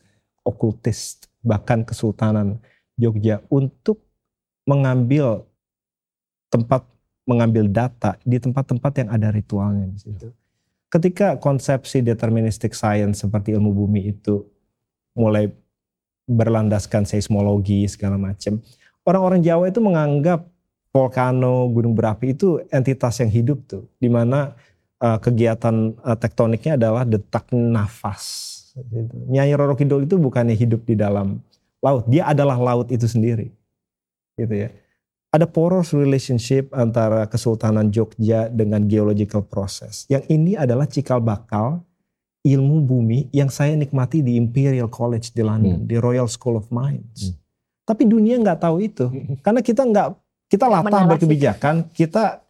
okultis, bahkan Kesultanan Jogja untuk mengambil tempat mengambil data di tempat-tempat yang ada ritualnya di situ. Ketika konsepsi deterministic science seperti ilmu bumi itu mulai berlandaskan seismologi segala macam, orang-orang Jawa itu menganggap volcano, gunung berapi itu entitas yang hidup tuh, di mana uh, kegiatan uh, tektoniknya adalah detak nafas. Gitu. Nyai Roro Kidul itu bukannya hidup di dalam laut, dia adalah laut itu sendiri, gitu ya. Ada poros relationship antara Kesultanan Jogja dengan geological process. Yang ini adalah cikal bakal ilmu bumi yang saya nikmati di Imperial College di London, hmm. di Royal School of Mines. Hmm. Tapi dunia nggak tahu itu, karena kita nggak kita latah berkebijakan, kita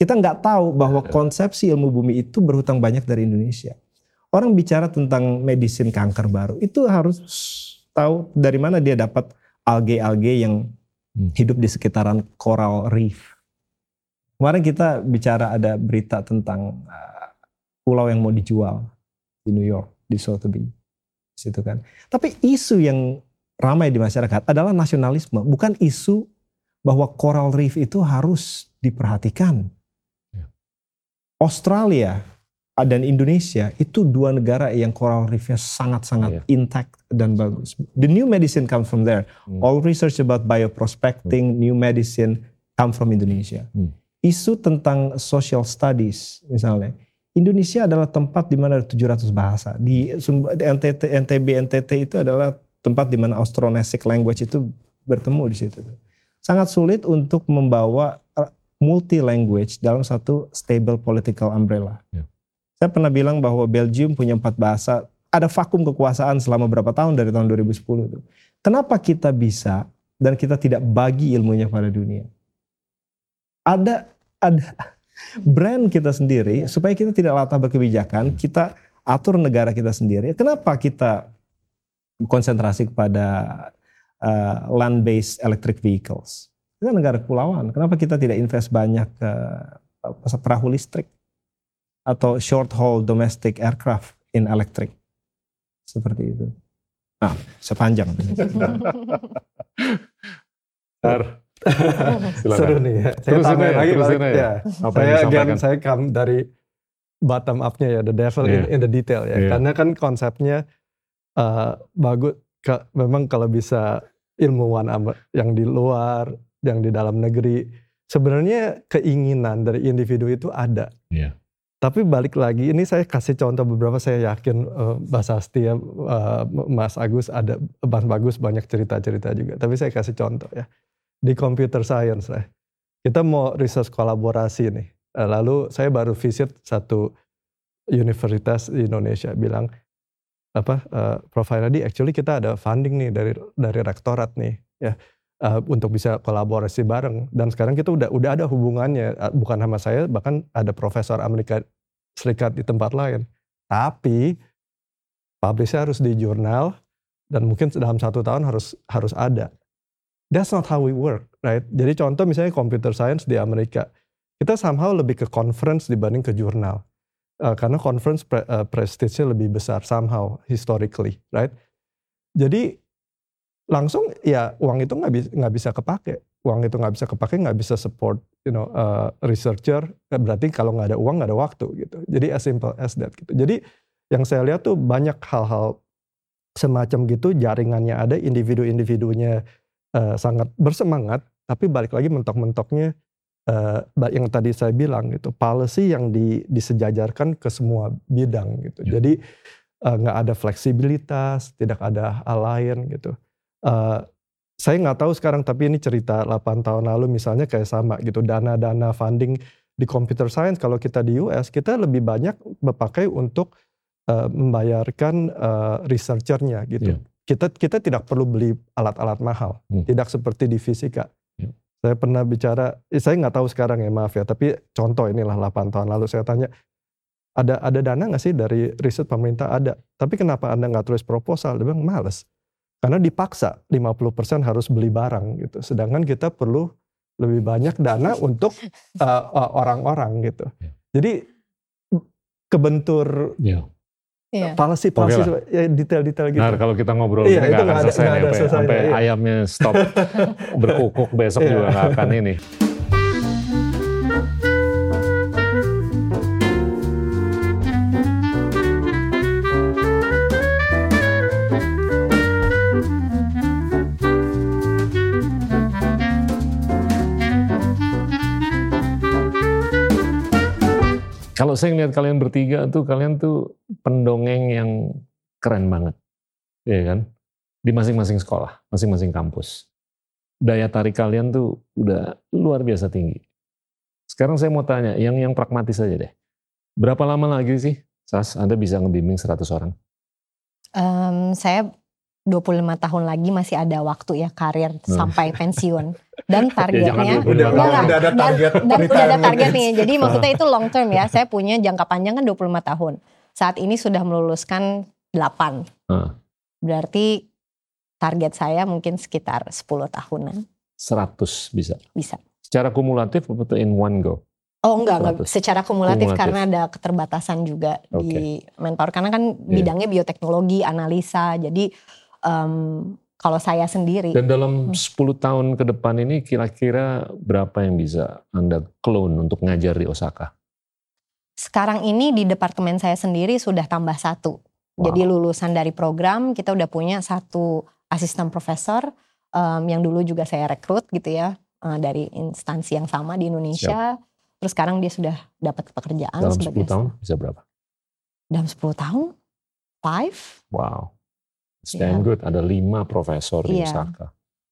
kita nggak tahu bahwa konsepsi ilmu bumi itu berhutang banyak dari Indonesia. Orang bicara tentang medisin kanker baru, itu harus tahu dari mana dia dapat alge-alge yang hmm. hidup di sekitaran coral reef. Kemarin kita bicara ada berita tentang uh, pulau yang mau dijual di New York, di Sotheby. Situ kan. Tapi isu yang ramai di masyarakat adalah nasionalisme, bukan isu bahwa coral reef itu harus diperhatikan. Ya. Australia dan Indonesia itu dua negara yang coral reefnya sangat-sangat yeah. intact dan bagus. The new medicine comes from there. Hmm. All research about bioprospecting, hmm. new medicine come from Indonesia. Hmm. Isu tentang social studies misalnya. Indonesia adalah tempat di mana ada 700 bahasa. Di NTT, NTB, NTT itu adalah tempat di mana Austronesic language itu bertemu di situ sangat sulit untuk membawa uh, multi language dalam satu stable political umbrella. Ya. Saya pernah bilang bahwa Belgium punya empat bahasa, ada vakum kekuasaan selama berapa tahun dari tahun 2010 itu. Kenapa kita bisa dan kita tidak bagi ilmunya pada dunia? Ada ada brand kita sendiri supaya kita tidak latah berkebijakan, kita atur negara kita sendiri. Kenapa kita konsentrasi kepada uh, land-based electric vehicles. Kita negara kepulauan. Kenapa kita tidak invest banyak ke uh, perahu listrik atau short haul domestic aircraft in electric? Seperti itu. Nah, sepanjang. Seru nih ya. Saya tambahin ya, lagi balik, ya. ya. Apa saya again, saya come dari bottom up-nya ya, the devil yeah. in, in the detail ya. Yeah. Karena kan konsepnya uh, bagus. Memang kalau bisa ilmuwan yang di luar, yang di dalam negeri. Sebenarnya keinginan dari individu itu ada. Yeah. Tapi balik lagi, ini saya kasih contoh beberapa saya yakin uh, Mas Asti ya, uh, Mas Agus ada, Mas Bagus banyak cerita-cerita juga. Tapi saya kasih contoh ya. Di computer science ya, kita mau research kolaborasi nih. Lalu saya baru visit satu universitas di Indonesia bilang, apa uh, profile tadi actually kita ada funding nih dari dari rektorat nih ya uh, untuk bisa kolaborasi bareng. Dan sekarang kita udah udah ada hubungannya uh, bukan sama saya bahkan ada profesor Amerika Serikat di tempat lain. Tapi publishnya harus di jurnal dan mungkin dalam satu tahun harus harus ada. That's not how we work right? Jadi contoh misalnya computer science di Amerika. Kita somehow lebih ke conference dibanding ke jurnal uh, karena conference pre, uh, prestige-nya lebih besar somehow historically, right? Jadi langsung ya uang itu nggak bisa nggak bisa kepake, uang itu nggak bisa kepake nggak bisa support you know uh, researcher berarti kalau nggak ada uang nggak ada waktu gitu. Jadi as simple as that gitu. Jadi yang saya lihat tuh banyak hal-hal semacam gitu jaringannya ada individu-individunya uh, sangat bersemangat tapi balik lagi mentok-mentoknya uh, yang tadi saya bilang gitu, policy yang di, disejajarkan ke semua bidang gitu. Yeah. Jadi nggak uh, ada fleksibilitas, tidak ada hal lain gitu. uh, saya nggak tahu sekarang tapi ini cerita 8 tahun lalu misalnya kayak sama gitu dana-dana funding di computer science kalau kita di US kita lebih banyak berpakai untuk uh, membayarkan uh, researchernya gitu. Yeah. Kita kita tidak perlu beli alat-alat mahal, hmm. tidak seperti di fisika. Saya pernah bicara, eh, saya nggak tahu sekarang ya maaf ya, tapi contoh inilah 8 tahun lalu saya tanya, ada ada dana nggak sih dari riset pemerintah ada, tapi kenapa anda nggak tulis proposal? Dia bilang males, karena dipaksa 50% harus beli barang gitu, sedangkan kita perlu lebih banyak dana untuk orang-orang uh, uh, gitu. Yeah. Jadi kebentur yeah Iya. Policy, policy, ya, detail-detail gitu. Nah, kalau kita ngobrol iya, ini nggak akan selesai, nih, sampai, sampai iya. ayamnya stop berkukuk besok iya. juga nggak akan ini. Kalau saya ngeliat kalian bertiga tuh, kalian tuh pendongeng yang keren banget. ya kan? Di masing-masing sekolah, masing-masing kampus. Daya tarik kalian tuh udah luar biasa tinggi. Sekarang saya mau tanya, yang yang pragmatis aja deh. Berapa lama lagi sih, Sas, Anda bisa ngebimbing 100 orang? Um, saya 25 tahun lagi masih ada waktu ya karir hmm. sampai pensiun. Dan ya, targetnya ya, udah, udah, udah ada target dan, dan udah ada target nih. Jadi maksudnya itu long term ya. Saya punya jangka panjang kan 25 tahun. Saat ini sudah meluluskan 8 hmm. berarti target saya mungkin sekitar 10 tahunan. 100 bisa. Bisa. Secara kumulatif atau in one go? Oh enggak, enggak. Secara kumulatif, kumulatif. karena ada keterbatasan juga okay. di mentor. Karena kan yeah. bidangnya bioteknologi, analisa. Jadi um, kalau saya sendiri. Dan dalam 10 hmm. tahun ke depan ini kira-kira berapa yang bisa Anda clone untuk ngajar di Osaka? Sekarang ini di departemen saya sendiri sudah tambah satu. Wow. Jadi lulusan dari program kita udah punya satu asisten profesor um, yang dulu juga saya rekrut gitu ya uh, dari instansi yang sama di Indonesia. Siap. Terus sekarang dia sudah dapat pekerjaan. Dalam 10 tahun bisa berapa? Dalam 10 tahun? Five? Wow. Stand yeah. good ada lima profesor di yeah.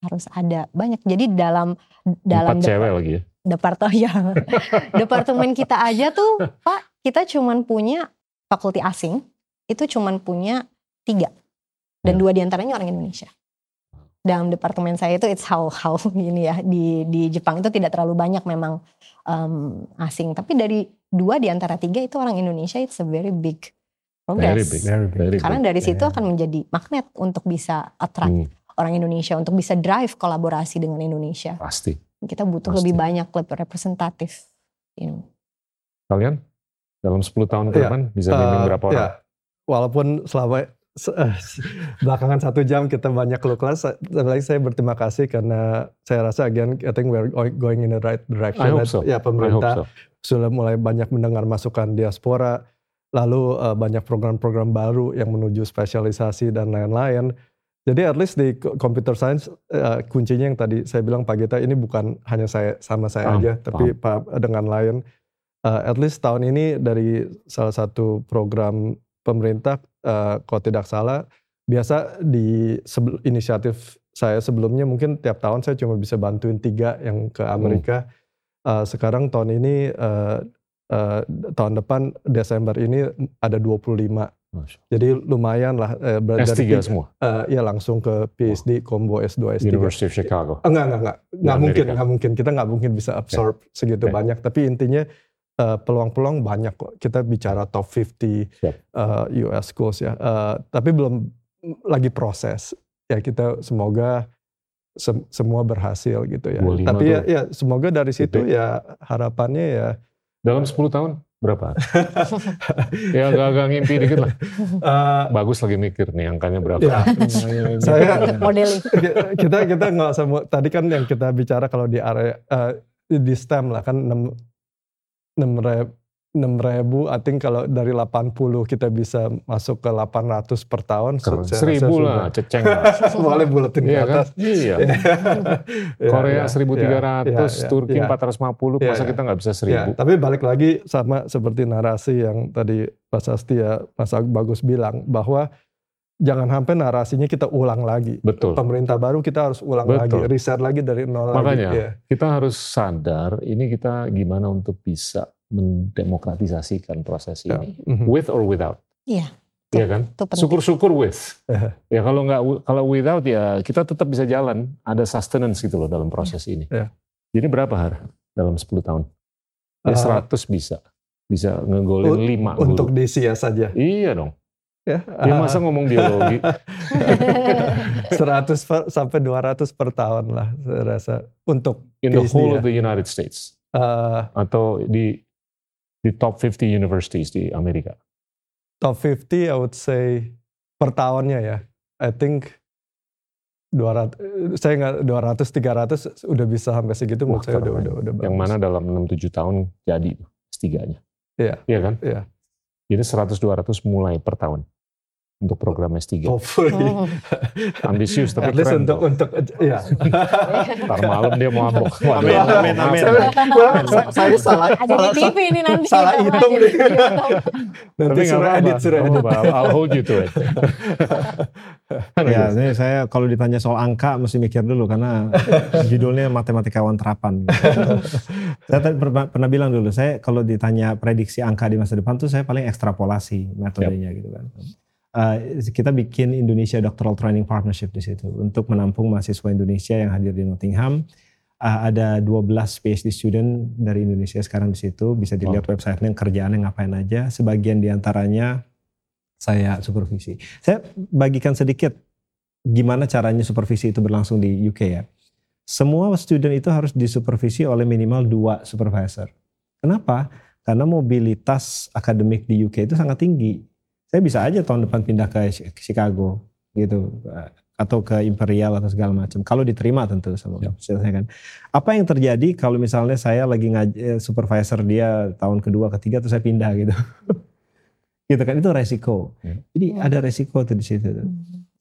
Harus ada banyak. Jadi dalam dalam Empat cewek lagi ya. Departemen ya. departemen kita aja tuh Pak kita cuman punya fakulti asing itu cuman punya tiga dan yeah. dua di antaranya orang Indonesia. Dalam departemen saya itu it's how how ini ya di di Jepang itu tidak terlalu banyak memang um, asing tapi dari dua di antara tiga itu orang Indonesia it's a very big progress. Very big, very big. Very Karena dari situ yeah. akan menjadi magnet untuk bisa attract hmm. orang Indonesia, untuk bisa drive kolaborasi dengan Indonesia. Pasti. Kita butuh Pasti. lebih banyak lebih representatif. You know. Kalian dalam 10 tahun ke iya. depan yeah. bisa bimbing uh, berapa orang? Yeah. Walaupun selama belakangan satu jam kita banyak keluh kelas. Lagi saya berterima kasih karena saya rasa again I think we're going in the right direction. I hope so. Ya pemerintah so. sudah mulai banyak mendengar masukan diaspora lalu uh, banyak program-program baru yang menuju spesialisasi dan lain-lain. Jadi at least di computer science uh, kuncinya yang tadi saya bilang Pak Gita ini bukan hanya saya sama saya aja, tapi Pak dengan lain. Uh, at least tahun ini dari salah satu program pemerintah, uh, kalau tidak salah, biasa di inisiatif saya sebelumnya mungkin tiap tahun saya cuma bisa bantuin tiga yang ke Amerika. Hmm. Uh, sekarang tahun ini uh, uh, tahun depan Desember ini ada 25. Masya. Jadi lumayan lah. Uh, S3 dari, semua? Uh, ya langsung ke PhD, oh. combo S2, S3. University of Chicago? Enggak, enggak, enggak. Enggak mungkin, enggak mungkin. Kita enggak mungkin bisa absorb okay. segitu okay. banyak. Tapi intinya peluang-peluang uh, banyak kok. Kita bicara top 50 uh, US schools ya. Uh, tapi belum lagi proses. Ya kita semoga sem semua berhasil gitu ya. Tapi ya, ya semoga dari situ ya harapannya ya dalam 10 tahun berapa? ya agak-agak ngimpi dikit lah. Uh, Bagus lagi mikir nih angkanya berapa. Ya, saya modeling. Kita kita nggak usah tadi kan yang kita bicara kalau di area uh, di STEM lah kan 6 6 6 ribu, I think kalau dari 80 kita bisa masuk ke 800 per tahun. Seribu lah, ceceng lah. Boleh buletin iya ke atas. Kan? Iya. iya. Korea ya, 1300, ya, Turki ya, 450, ya, masa kita nggak bisa 1000. Ya, tapi balik lagi sama seperti narasi yang tadi Mas Asti ya, Mas Bagus bilang, bahwa jangan sampai narasinya kita ulang lagi. Betul. Pemerintah baru kita harus ulang Betul. lagi, riset lagi dari nol Makanya lagi. Iya. kita harus sadar ini kita gimana untuk bisa mendemokratisasikan proses Ya. ini, Mhm. with or without. Iya. Iya kan? Syukur-syukur with. Ya kalau nggak kalau without ya kita tetap bisa jalan. Ada sustenance gitu loh dalam proses ini. Ya. Jadi berapa har dalam 10 tahun? Ya Eh, 100 bisa. Bisa ngegolin Un- 5 Untuk di SIA saja. Iya dong. Ya, Ya masa ngomong biologi. 100 per- sampai 200 per tahun lah saya rasa untuk in the Disney whole ya. of the United States eh, atau di di top 50 universities di Amerika. top 50 I would say per tahunnya ya. I think 200 eh, saya nggak 200 300 udah bisa sampai segitu menurut saya udah udah udah Yang mana dalam 6 7 tahun jadi tuh S3-nya. Iya. Iya kan? Iya. Jadi 100 200 mulai per tahun untuk program S3. hopefully Hmm. Ambisius tapi at least keren. untuk untuk ya Ntar malam dia mau mabok. Amin, amin, amin. saya, saya salah Ada di salah, TV ini nanti. salah hitung nih. nanti suruh edit suruh edit. I'll hold you to it. Ya, ini saya kalau ditanya soal angka mesti mikir dulu karena judulnya matematikawan terapan. saya tadi pernah, pernah bilang dulu, saya kalau ditanya prediksi angka di masa depan tuh saya paling ekstrapolasi metodenya gitu kan. Uh, kita bikin Indonesia Doctoral Training Partnership di situ untuk menampung mahasiswa Indonesia yang hadir di Nottingham. Uh, ada 12 PhD student dari Indonesia sekarang di situ, bisa dilihat websitenya kerjaannya ngapain aja. Sebagian di antaranya saya supervisi. Saya bagikan sedikit gimana caranya supervisi itu berlangsung di UK ya. Semua student itu harus disupervisi oleh minimal dua supervisor. Kenapa? Karena mobilitas akademik di UK itu sangat tinggi. Saya bisa aja tahun depan pindah ke Chi- Chicago gitu atau ke Imperial atau segala macam. Kalau diterima tentu sama saya kan. Apa yang terjadi kalau misalnya saya lagi ngaj- eh, supervisor dia tahun kedua, ketiga terus saya pindah gitu. gitu kan itu resiko. Ya. Jadi ada resiko tuh di situ. tuh.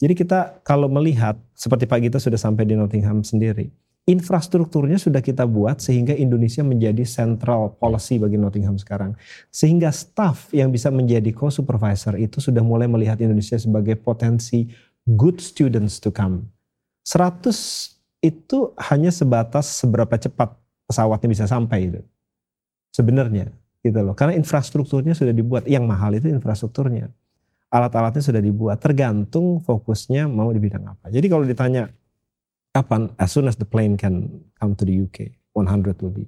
Jadi kita kalau melihat seperti Pak Gita sudah sampai di Nottingham sendiri, infrastrukturnya sudah kita buat sehingga Indonesia menjadi central policy bagi Nottingham sekarang. Sehingga staff yang bisa menjadi co-supervisor itu sudah mulai melihat Indonesia sebagai potensi good students to come. 100 itu hanya sebatas seberapa cepat pesawatnya bisa sampai itu. Sebenarnya gitu loh. Karena infrastrukturnya sudah dibuat. Yang mahal itu infrastrukturnya alat-alatnya sudah dibuat tergantung fokusnya mau di bidang apa. Jadi kalau ditanya kapan as soon as the plane can come to the UK 100 will be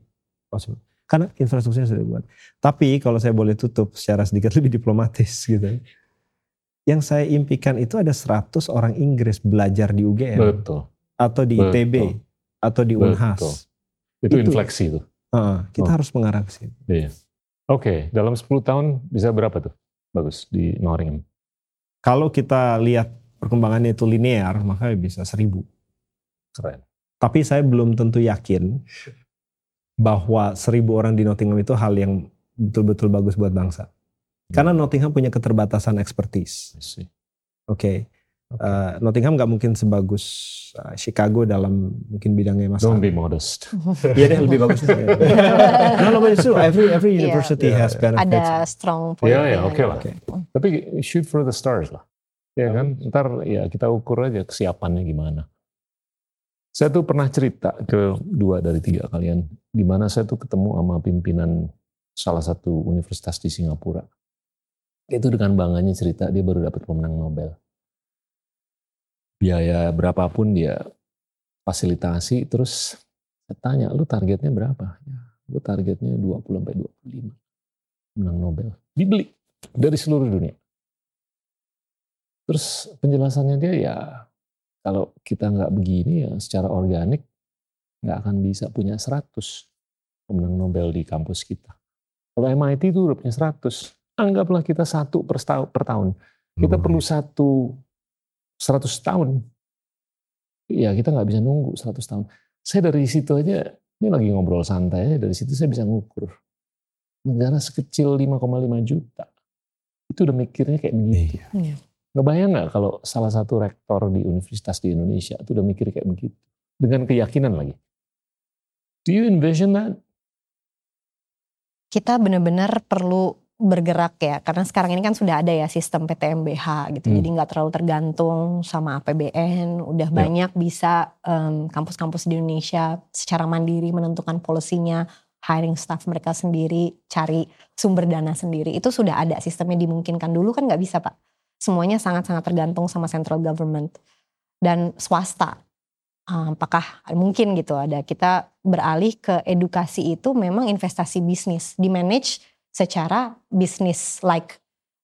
possible. Karena infrastrukturnya sudah dibuat. Tapi kalau saya boleh tutup secara sedikit lebih diplomatis gitu. Yang saya impikan itu ada 100 orang Inggris belajar di UGM Betul. atau di Betul. ITB atau di Betul. Unhas. Itu, Itu. infleksi tuh. Heeh, kita Oh. harus mengarah ke situ. Iya. Oke, dalam 10 tahun bisa berapa tuh? Bagus di Nottingham. Kalau kita lihat perkembangannya itu linear, maka bisa seribu. Keren. Tapi saya belum tentu yakin bahwa seribu orang di Nottingham itu hal yang betul-betul bagus buat bangsa. Karena Nottingham punya keterbatasan expertise. Oke, Oke. Eh, Nottingham nggak mungkin sebagus eh, Chicago dalam mungkin bidangnya Mas. Don't be modest. Iya deh lebih bagus. no, no, but it's true. Every every Iya. university Iya, has iya. benefits. Ada strong point. Iya, ya, oke lah. Oke. Tapi shoot for the stars lah. Ya kan, ntar ya kita ukur aja kesiapannya gimana. Saya tuh pernah cerita ke dua dari tiga kalian, di mana saya tuh ketemu sama pimpinan salah satu universitas di Singapura. Itu dengan bangganya cerita dia baru dapat pemenang Nobel. Biaya berapapun dia fasilitasi, terus saya tanya, lu targetnya berapa? Ya, gue targetnya 20 sampai 25 menang Nobel. Dibeli dari seluruh dunia. Terus penjelasannya dia ya kalau kita nggak begini ya secara organik nggak akan bisa punya 100 pemenang Nobel di kampus kita. Kalau MIT itu udah punya 100. Anggaplah kita satu per, per tahun. Kita perlu satu 100 tahun. Ya kita nggak bisa nunggu 100 tahun. Saya dari situ aja, ini lagi ngobrol santai aja, dari situ saya bisa ngukur. Negara sekecil 5,5 juta. Itu udah mikirnya kayak begitu. Iya. Ngebayang nggak kalau salah satu rektor di universitas di Indonesia itu udah mikir kayak begitu. Dengan keyakinan lagi. Do you envision that? Kita benar-benar perlu bergerak ya karena sekarang ini kan sudah ada ya sistem PTMBH gitu Hmm. jadi nggak terlalu tergantung sama APBN udah Ya. banyak bisa em, kampus-kampus di Indonesia secara mandiri menentukan polisinya hiring staff mereka sendiri cari sumber dana sendiri itu sudah ada sistemnya dimungkinkan dulu kan nggak bisa pak semuanya sangat-sangat tergantung sama central government dan swasta Ah, apakah mungkin gitu ada kita beralih ke edukasi itu memang investasi bisnis di manage secara bisnis like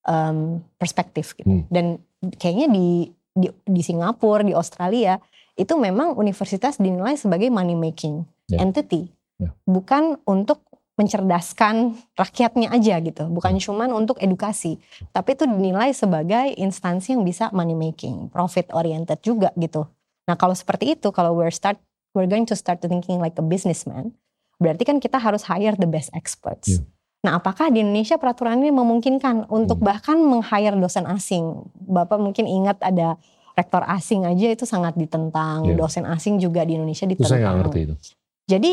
um, perspektif gitu Hmm. dan kayaknya di, di di Singapura di Australia itu memang universitas dinilai sebagai money making Ya. entity Ya. bukan untuk mencerdaskan rakyatnya aja gitu bukan Hmm. cuman untuk edukasi tapi itu dinilai sebagai instansi yang bisa money making profit oriented juga gitu Nah kalau seperti itu, kalau we're start, we're going to start thinking like a businessman, berarti kan kita harus hire the best experts. Yeah. Nah apakah di Indonesia peraturannya memungkinkan untuk Hmm. bahkan meng-hire dosen asing? Bapak mungkin ingat ada rektor asing aja itu sangat ditentang, Yeah. dosen asing juga di Indonesia Itu saya ditentang. ngerti itu. Jadi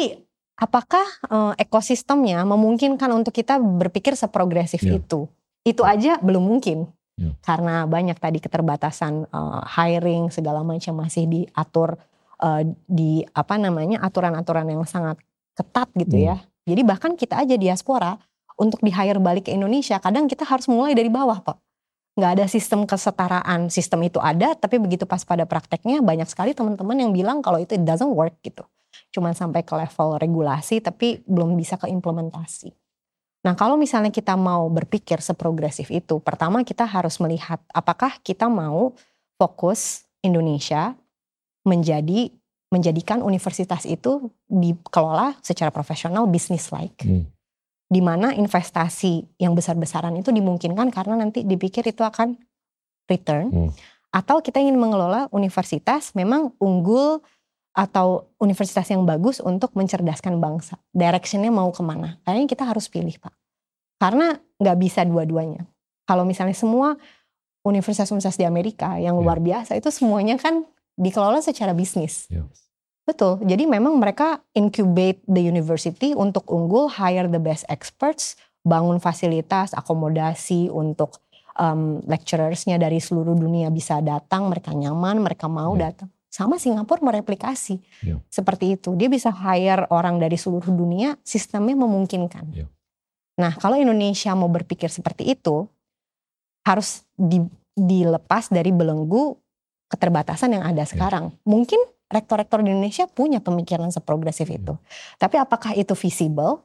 apakah eh, ekosistemnya memungkinkan untuk kita berpikir seprogresif Yeah. itu? Itu aja belum mungkin Yeah. karena banyak tadi keterbatasan eh, hiring segala macam masih diatur eh, di apa namanya aturan-aturan yang sangat ketat gitu Hmm. ya. Jadi bahkan kita aja diaspora untuk di hire balik ke Indonesia kadang kita harus mulai dari bawah pak. Nggak ada sistem kesetaraan, sistem itu ada tapi begitu pas pada prakteknya banyak sekali teman-teman yang bilang kalau itu it doesn't work gitu. Cuman sampai ke level regulasi tapi belum bisa ke implementasi. Nah, kalau misalnya kita mau berpikir seprogresif itu, pertama kita harus melihat apakah kita mau fokus Indonesia menjadi menjadikan universitas itu dikelola secara profesional business like. Hmm. Di mana investasi yang besar-besaran itu dimungkinkan karena nanti dipikir itu akan return Hmm. atau kita ingin mengelola universitas memang unggul atau universitas yang bagus untuk mencerdaskan bangsa. Directionnya mau ke mana? Kayaknya kita harus pilih pak. Karena nggak bisa dua-duanya. Kalau misalnya semua universitas-universitas di Amerika yang Ya. luar biasa itu semuanya kan dikelola secara bisnis. Ya. Betul. Jadi memang mereka incubate the university untuk unggul, hire the best experts, bangun fasilitas, akomodasi untuk um, lecturersnya dari seluruh dunia bisa datang, mereka nyaman, mereka mau Ya. datang. Sama Singapura mereplikasi Ya. seperti itu. Dia bisa hire orang dari seluruh dunia, sistemnya memungkinkan. Ya. Nah, kalau Indonesia mau berpikir seperti itu, harus di- dilepas dari belenggu keterbatasan yang ada sekarang. Mungkin rektor-rektor di Indonesia punya pemikiran seprogresif itu. Tapi apakah itu visible?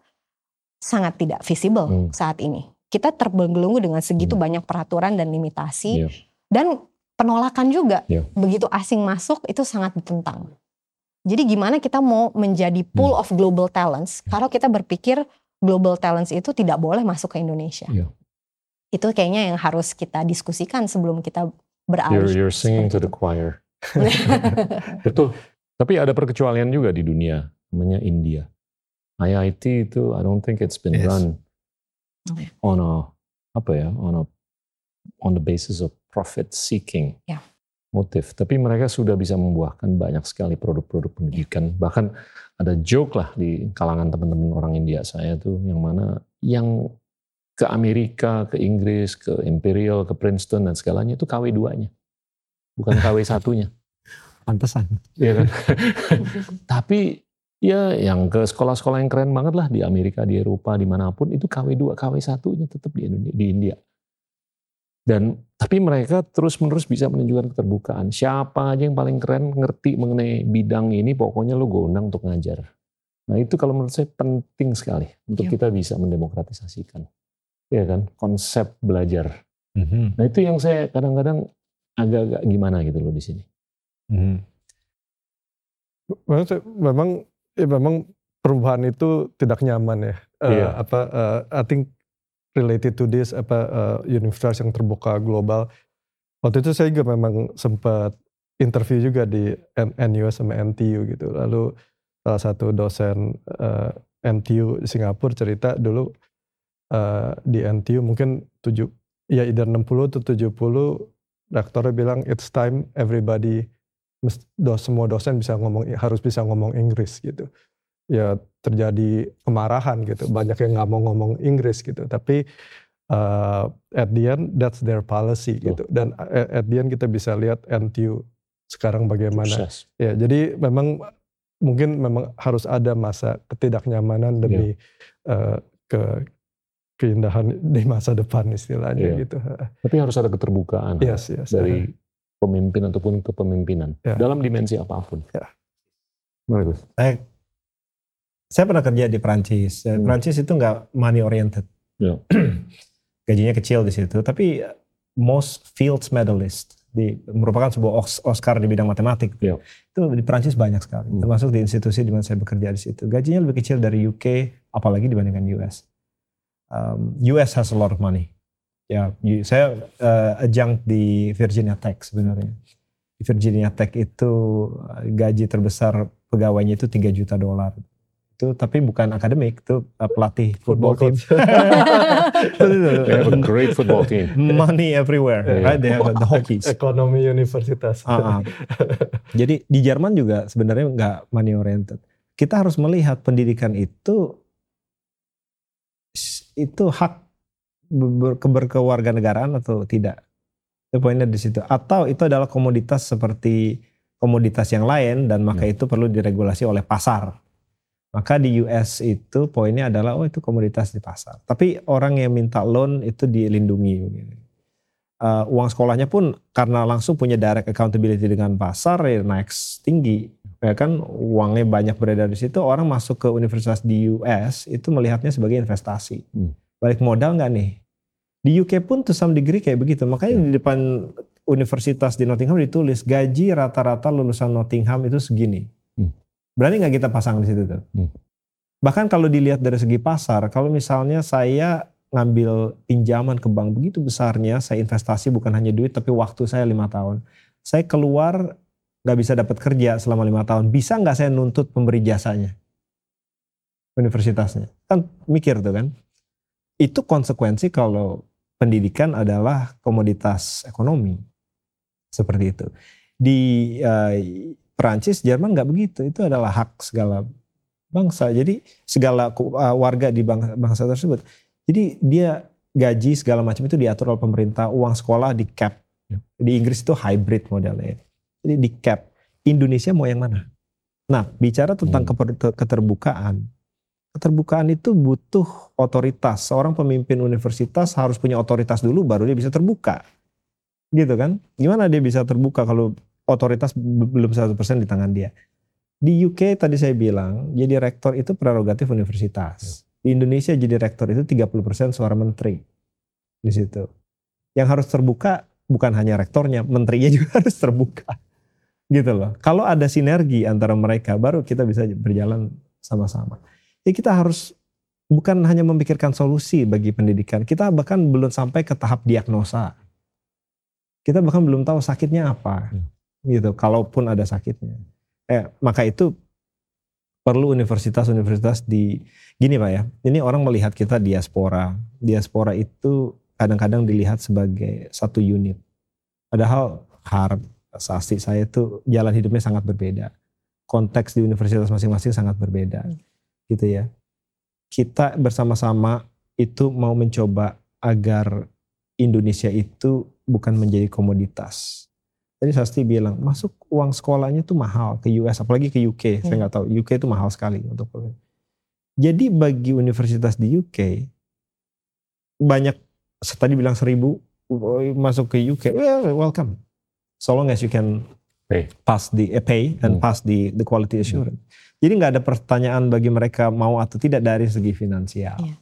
Sangat tidak visible Hmm. saat ini. Kita terbelenggu dengan segitu Hmm. banyak peraturan dan limitasi Iya. dan penolakan juga. Iya. Begitu asing masuk itu sangat ditentang. Jadi gimana kita mau menjadi pool of global talents Ya. kalau kita berpikir global talents itu tidak boleh masuk ke Indonesia. Iya. Itu kayaknya yang harus kita diskusikan sebelum kita beralih. You're, you're singing to the choir. Betul. Tapi ada perkecualian juga di dunia, namanya India. IIT itu, I don't think it's been Yes. run Oh, ya. on a apa ya, on a on the basis of profit seeking Ya. motif. Tapi mereka sudah bisa membuahkan banyak sekali produk-produk pendidikan. Bahkan ada joke lah di kalangan teman-teman orang India saya tuh, yang mana yang ke Amerika, ke Inggris, ke Imperial, ke Princeton dan segalanya itu KW 2-nya. Bukan KW satunya. Pantesan. Iya kan? Tapi ya yang ke sekolah-sekolah yang keren banget lah di Amerika, di Eropa, di mana pun itu KW2, KW1-nya tetap di Indonesia, di India. Dan tapi mereka terus-menerus bisa menunjukkan keterbukaan. Siapa aja yang paling keren ngerti mengenai bidang ini, pokoknya lo gondang untuk ngajar. Nah itu kalau menurut saya penting sekali untuk Iya. kita bisa mendemokratisasikan. Ya kan, konsep belajar. Mhm. Nah itu yang saya kadang-kadang agak-agak gimana gitu loh di sini. Mhm. Memang, saya- memang, ya memang perubahan itu tidak nyaman ya. Eh, Iya. apa, eh, I think related to this apa eh, universitas yang terbuka global. Waktu itu saya juga memang sempat interview juga di N- NU sama NTU gitu. Lalu salah satu dosen eh, NTU Singapura cerita dulu eh, di NTU mungkin tujuh ya either 60 atau 70 rektornya bilang it's time everybody semua dosen bisa ngomong harus bisa ngomong Inggris gitu. Ya terjadi kemarahan gitu. Banyak yang nggak mau ngomong Inggris gitu. Tapi uh, at the end that's their policy Betul. gitu dan at, at the end kita bisa lihat NTU sekarang bagaimana Sukses. ya jadi memang mungkin memang harus ada masa ketidaknyamanan demi uh, ke keindahan di masa depan istilahnya Iya. gitu Tapi harus ada keterbukaan yes yes dari pemimpin ataupun kepemimpinan Ya. dalam dimensi apa pun. Ya. Gimana, Gus? Saya, saya pernah kerja di Prancis. Dan Hmm. Prancis itu nggak money oriented. Ya. Gajinya kecil di situ, tapi most fields medalist di merupakan sebuah Os- Oscar di bidang matematik. Ya. Itu di Prancis banyak sekali, Hmm. termasuk di institusi di mana saya bekerja di situ. Gajinya lebih kecil dari UK, apalagi dibandingkan US. Um, US has a lot of money. Ya, you- saya uh, adjunct di Virginia Tech sebenarnya. Di Virginia Tech itu gaji terbesar pegawainya itu 3 juta dolar. Itu tapi bukan akademik, itu uh, pelatih football, Football team. They have a great football team. Money everywhere, Yeah. right? They have the Hokies. ekonomi universitas Ah, ah. Jadi di Jerman juga sebenarnya nggak money oriented. Kita harus melihat pendidikan itu itu hak ber- keberkewarganegaraan atau tidak. Itu poinnya di situ. Atau itu adalah komoditas seperti komoditas yang lain dan maka Hmm. itu perlu diregulasi oleh pasar. Maka di US itu poinnya adalah oh itu komoditas di pasar. Tapi orang yang minta loan itu dilindungi. Uh, uang sekolahnya pun karena langsung punya direct accountability dengan pasar ya naik tinggi. Ya kan uangnya banyak beredar di situ. Orang masuk ke universitas di US itu melihatnya sebagai investasi. Hmm. Balik modal nggak nih? Di UK pun to some degree kayak begitu. Makanya di depan universitas di Nottingham ditulis gaji rata-rata lulusan Nottingham itu segini. Berani nggak kita pasang di situ tuh? Hmm. Bahkan kalau dilihat dari segi pasar, kalau misalnya saya ngambil pinjaman ke bank begitu besarnya, saya investasi bukan hanya duit tapi waktu saya lima tahun. Saya keluar nggak bisa dapat kerja selama lima tahun. Bisa nggak saya nuntut pemberi jasanya? Universitasnya. Kan mikir tuh kan. Itu konsekuensi kalau pendidikan adalah komoditas ekonomi. Seperti itu. Di eh, Perancis, Jerman nggak begitu. Itu adalah hak segala bangsa. Jadi segala eh, warga di bangsa, bangsa tersebut. Jadi dia gaji segala macam itu diatur oleh pemerintah. Uang sekolah di cap. Di Inggris itu hybrid modelnya. Jadi di cap. Indonesia mau yang mana? Nah, bicara tentang Hmm. keterbukaan. Keterbukaan itu butuh otoritas. Seorang pemimpin universitas harus punya otoritas dulu baru dia bisa terbuka. Gitu kan? Gimana dia bisa terbuka kalau otoritas belum 100% di tangan dia? Di UK tadi saya bilang, jadi rektor itu prerogatif universitas. Di Indonesia jadi rektor itu 30% suara menteri. Di situ. Yang harus terbuka bukan hanya rektornya, menterinya juga harus terbuka. Gitu loh. Kalau ada sinergi antara mereka baru kita bisa berjalan sama-sama. Jadi kita harus bukan hanya memikirkan solusi bagi pendidikan, kita bahkan belum sampai ke tahap diagnosa. Kita bahkan belum tahu sakitnya apa. Gitu, kalaupun ada sakitnya. Eh, maka itu perlu universitas-universitas di gini Pak ya. Ini orang melihat kita diaspora. Diaspora itu kadang-kadang dilihat sebagai satu unit. Padahal Harp, Sasti saya itu jalan hidupnya sangat berbeda. Konteks di universitas masing-masing sangat berbeda. Gitu ya. Kita bersama-sama itu mau mencoba agar Indonesia itu bukan menjadi komoditas. Tadi Sasti bilang masuk uang sekolahnya tuh mahal ke US apalagi ke UK. Saya Hmm. nggak tahu UK itu mahal sekali untuk jadi bagi universitas di UK banyak tadi bilang seribu masuk ke UK, well, welcome. So long as you can Pay. pass the eh, pay and Hmm. pass the the quality assurance. Jadi nggak ada pertanyaan bagi mereka mau atau tidak dari segi finansial. Iya.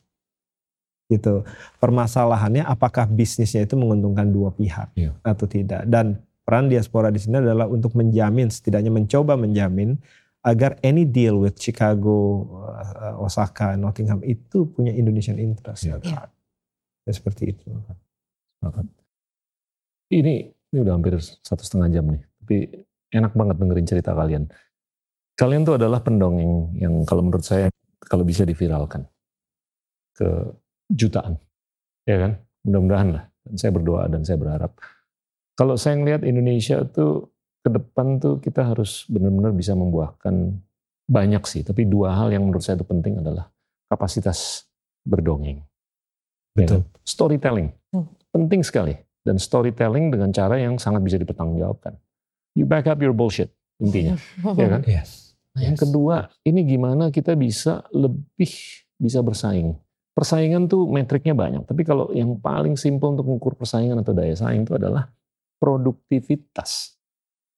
Gitu. Permasalahannya apakah bisnisnya itu menguntungkan dua pihak Iya. atau tidak. Dan peran diaspora di sini adalah untuk menjamin setidaknya mencoba menjamin agar any deal with Chicago, uh, Osaka, Nottingham itu punya Indonesian interest. Heart. Ya, seperti itu. Ini ini udah hampir satu setengah jam nih, tapi enak banget dengerin cerita kalian. Kalian tuh adalah pendongeng yang kalau menurut saya kalau bisa diviralkan ke jutaan, ya kan? Mudah-mudahan lah. Dan saya berdoa dan saya berharap. Kalau saya ngelihat Indonesia tuh ke depan tuh kita harus benar-benar bisa membuahkan banyak sih, tapi dua hal yang menurut saya itu penting adalah kapasitas berdongeng. Ya Betul. kan? Storytelling Hmm. penting sekali dan storytelling dengan cara yang sangat bisa dipertanggungjawabkan. You back up your bullshit intinya, ya kan? Yes. Nah, yang kedua, ini gimana kita bisa lebih bisa bersaing. Persaingan tuh metriknya banyak, tapi kalau yang paling simpel untuk mengukur persaingan atau daya saing itu adalah produktivitas.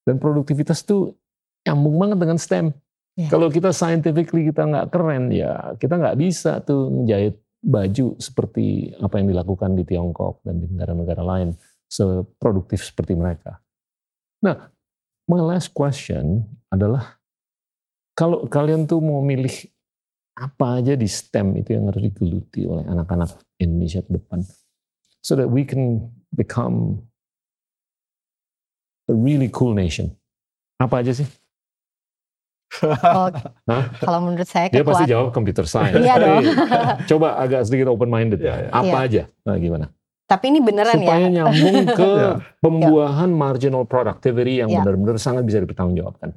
Dan produktivitas tuh nyambung banget dengan STEM. Ya. Kalau kita scientifically kita nggak keren, ya kita nggak bisa tuh menjahit baju seperti apa yang dilakukan di Tiongkok dan di negara-negara lain seproduktif seperti mereka. Nah, my last question adalah kalau kalian tuh mau milih apa aja di STEM itu yang harus digeluti oleh anak-anak Indonesia ke depan, so that we can become a really cool nation. Apa aja sih? Oh, Hah? kalau menurut saya Dia pasti kekuatan jawab computer science. Iya dong. Coba agak sedikit open minded. Iya, iya. Apa Iya. aja? Nah, gimana? tapi ini beneran Supaya ya nyambung ke Iya. pembuahan marginal productivity yang Iya. benar-benar sangat bisa dipertanggungjawabkan.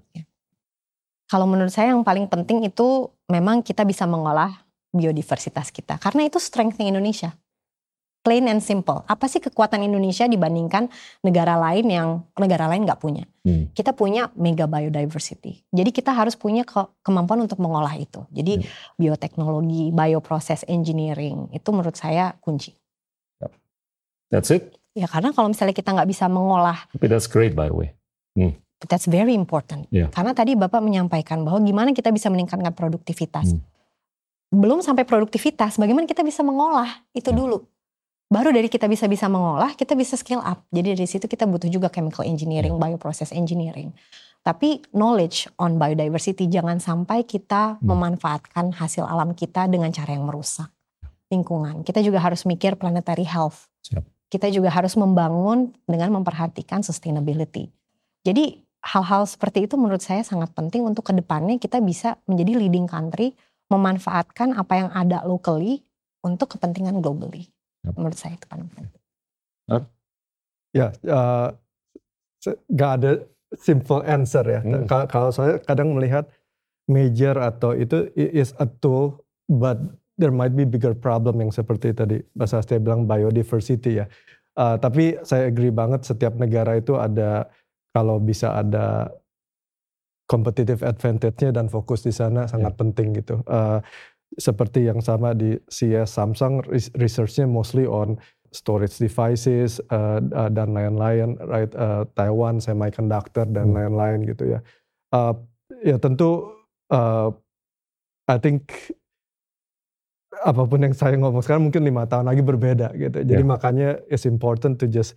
kalau menurut saya yang paling penting itu memang kita bisa mengolah biodiversitas kita karena itu strengthnya Indonesia plain and simple apa sih kekuatan Indonesia dibandingkan negara lain yang negara lain nggak punya Hmm. kita punya mega biodiversity jadi kita harus punya ke- kemampuan untuk mengolah itu jadi Iya. bioteknologi bioprocess engineering itu menurut saya kunci That's it. ya karena kalau misalnya kita nggak bisa mengolah Tapi that's great by the way. That's very important. Iya. Karena tadi Bapak menyampaikan bahwa gimana kita bisa meningkatkan produktivitas. Hmm. Belum sampai produktivitas, bagaimana kita bisa mengolah itu Ya. dulu. Baru dari kita bisa bisa mengolah, kita bisa skill up. Jadi dari situ kita butuh juga chemical engineering, Ya. bioprocess engineering. Tapi knowledge on biodiversity jangan sampai kita Hmm. memanfaatkan hasil alam kita dengan cara yang merusak lingkungan. Kita juga harus mikir planetary health. Siap. Kita juga harus membangun dengan memperhatikan sustainability. Jadi hal-hal seperti itu menurut saya sangat penting untuk ke depannya kita bisa menjadi leading country, memanfaatkan apa yang ada locally untuk kepentingan globally. Menurut saya itu paling penting. Ya, eh, se- nggak ada simple answer ya. Hmm. Ka- Kalau saya kadang melihat major atau itu is a tool, but there might be bigger problem yang seperti tadi Mas Astia bilang biodiversity ya. Eh, tapi saya agree banget setiap negara itu ada kalau bisa ada competitive advantage-nya dan fokus di sana sangat penting gitu. Eh, seperti yang sama di CS Samsung res- research-nya mostly on storage devices uh, uh, dan lain-lain, right? Uh, Taiwan semiconductor dan Hmm. lain-lain gitu ya. Uh, ya tentu, uh, I think apa pun yang saya ngomong sekarang mungkin lima tahun lagi berbeda gitu. Jadi Ya. makanya it's important to just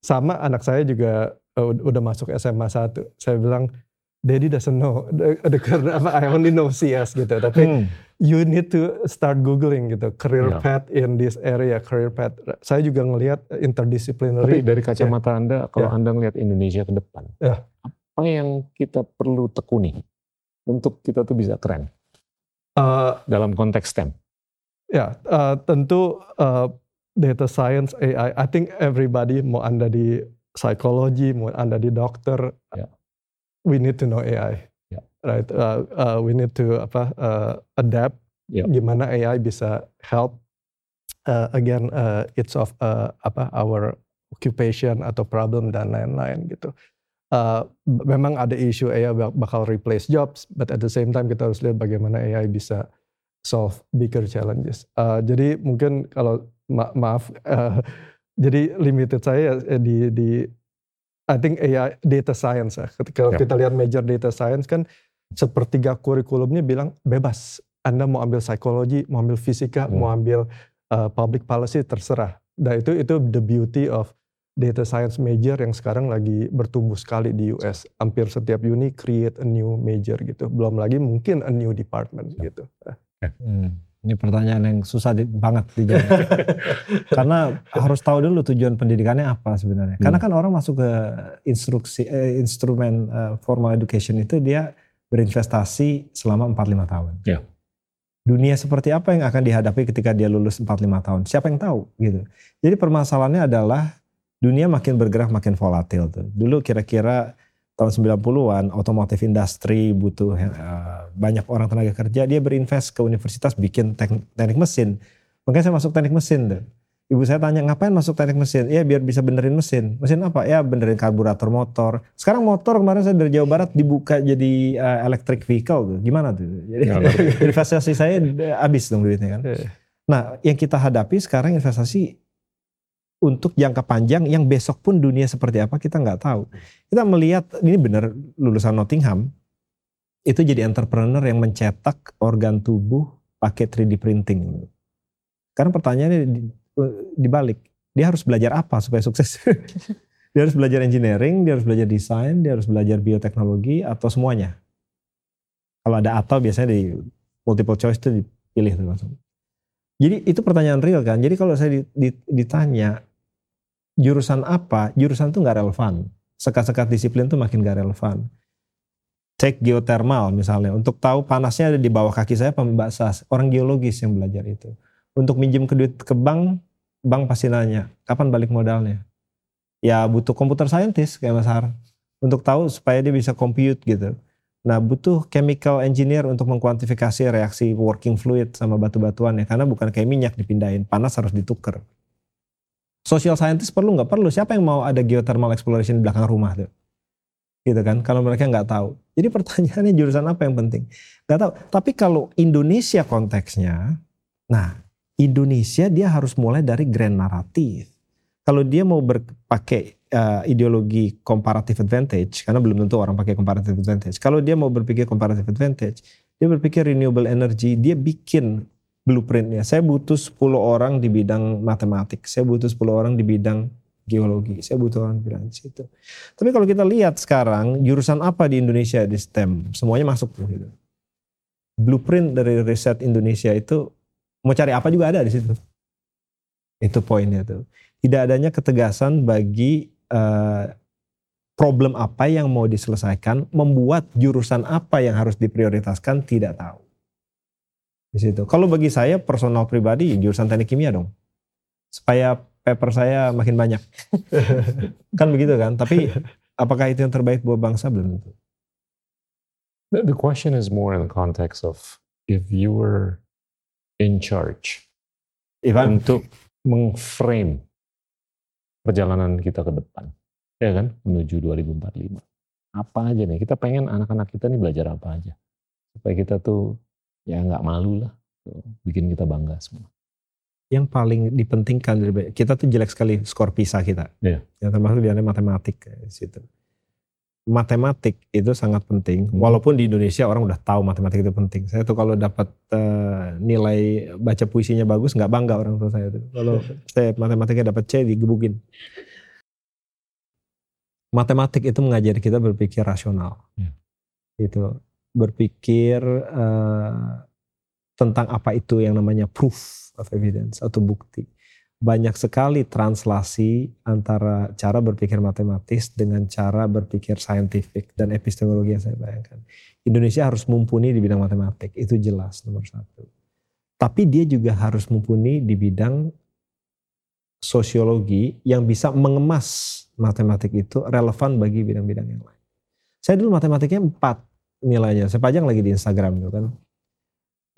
sama anak saya juga uh, ud- udah masuk SMA 1. Saya bilang, Daddy doesn't know the, the career- apa I only know CS gitu. Tapi Hmm. you need to start googling gitu career Ya. path in this area career path saya juga ngelihat Tapi interdisciplinary dari kacamata Anda, kalau Ya. Anda ngelihat Indonesia ke depan, Ya. apa yang kita perlu tekuni untuk kita tuh bisa keren Uh, dalam konteks STEM? ya uh, tentu uh, data science AI I think everybody mau anda di psikologi mau anda di dokter Ya. We need to know AI Ya. right Uh, uh, we need to apa uh, adapt Ya. gimana AI bisa help uh, again uh, it's of uh, apa our occupation atau problem dan lain-lain gitu. Uh, memang ada isu AI bak- bakal replace jobs, but at the same time kita harus lihat bagaimana AI bisa solve bigger challenges. Uh, jadi mungkin kalau ma- maaf, uh, jadi limited saya eh, di di I think AI data science ya. Ketika Ya. kita lihat major data science kan sepertiga kurikulumnya bilang bebas. Anda mau ambil psikologi, mau ambil fisika, Hmm. mau ambil uh, public policy terserah. Dan itu itu the beauty of data science major yang sekarang lagi bertumbuh sekali di US. Hampir setiap uni create a new major gitu. Belum lagi mungkin a new department Ya. gitu. Hmm, Ini pertanyaan yang susah di- banget dijawab. Karena harus tahu dulu tujuan pendidikannya apa sebenarnya. Hmm. Karena kan orang masuk ke instruksi eh, instrumen eh, formal education itu dia berinvestasi selama 4-5 tahun. Ya. Dunia seperti apa yang akan dihadapi ketika dia lulus 4-5 tahun? Siapa yang tahu gitu. Jadi permasalahannya adalah dunia makin bergerak makin volatil tuh. Dulu kira-kira tahun 90-an otomotif industri butuh eh, banyak orang tenaga kerja, dia berinvest ke universitas bikin tek- teknik mesin. Makanya saya masuk teknik mesin tuh. Ibu saya tanya ngapain masuk teknik mesin? Ya biar bisa benerin mesin. Mesin apa? Ya benerin karburator motor. Sekarang motor kemarin saya dari Jawa Barat dibuka jadi uh, electric vehicle tuh. Gimana tuh? Jadi investasi saya habis dong duitnya kan. Nah yang kita hadapi sekarang investasi untuk jangka panjang yang besok pun dunia seperti apa kita nggak tahu. Kita melihat ini benar lulusan Nottingham itu jadi entrepreneur yang mencetak organ tubuh pakai 3D printing. Karena pertanyaannya dibalik. Dia harus belajar apa supaya sukses? dia harus belajar engineering, dia harus belajar desain, dia harus belajar bioteknologi atau semuanya. Kalau ada atau biasanya di multiple choice itu dipilih tuh langsung. Jadi itu pertanyaan real kan. Jadi kalau saya ditanya jurusan apa, jurusan itu nggak relevan. Sekat-sekat disiplin tuh makin gak relevan. Cek geothermal misalnya, untuk tahu panasnya ada di bawah kaki saya pembasah. Orang geologis yang belajar itu. Untuk minjem ke duit ke bank, bank pasti nanya, kapan balik modalnya? Ya butuh komputer scientist kayak Mas Har. Untuk tahu supaya dia bisa compute gitu. Nah butuh chemical engineer untuk mengkuantifikasi reaksi working fluid sama batu-batuan ya. Karena bukan kayak minyak dipindahin, panas harus ditukar. Social scientist perlu nggak perlu? Siapa yang mau ada geothermal exploration di belakang rumah tuh? Gitu kan, kalau mereka nggak tahu. Jadi pertanyaannya jurusan apa yang penting? Nggak tahu. Tapi kalau Indonesia konteksnya, nah Indonesia dia harus mulai dari grand naratif. Kalau dia mau berpakai uh, ideologi comparative advantage, karena belum tentu orang pakai comparative advantage. Kalau dia mau berpikir comparative advantage, dia berpikir renewable energy, dia bikin blueprintnya. Saya butuh 10 orang di bidang matematik, saya butuh 10 orang di bidang geologi, saya butuh orang di bidang situ. Tapi kalau kita lihat sekarang jurusan apa di Indonesia di STEM, semuanya masuk tuh gitu. Blueprint dari riset Indonesia itu mau cari apa juga ada di situ. Itu poinnya tuh. Tidak adanya ketegasan bagi uh, problem apa yang mau diselesaikan, membuat jurusan apa yang harus diprioritaskan tidak tahu. Di situ. Kalau bagi saya personal pribadi jurusan teknik kimia dong. Supaya paper saya makin banyak. kan begitu kan? Tapi apakah itu yang terbaik buat bangsa belum tentu. The question is more in the context of if you were in charge Ivan. untuk mengframe perjalanan kita ke depan, ya kan, menuju 2045. Apa aja nih, kita pengen anak-anak kita nih belajar apa aja, supaya kita tuh ya nggak malu lah, bikin kita bangga semua. Yang paling dipentingkan dari kita tuh jelek sekali skor PISA kita, yeah. yang termasuk di matematik situ matematik itu sangat penting. Hmm. Walaupun di Indonesia orang udah tahu matematik itu penting. Saya tuh kalau dapat uh, nilai baca puisinya bagus nggak bangga orang tua saya tuh. Kalau saya matematiknya dapat C digebukin. Matematik itu mengajari kita berpikir rasional. Hmm. Itu berpikir uh, tentang apa itu yang namanya proof of evidence atau bukti banyak sekali translasi antara cara berpikir matematis dengan cara berpikir saintifik dan epistemologi yang saya bayangkan. Indonesia harus mumpuni di bidang matematik, itu jelas nomor satu. Tapi dia juga harus mumpuni di bidang sosiologi yang bisa mengemas matematik itu relevan bagi bidang-bidang yang lain. Saya dulu matematiknya empat nilainya, saya pajang lagi di Instagram itu kan.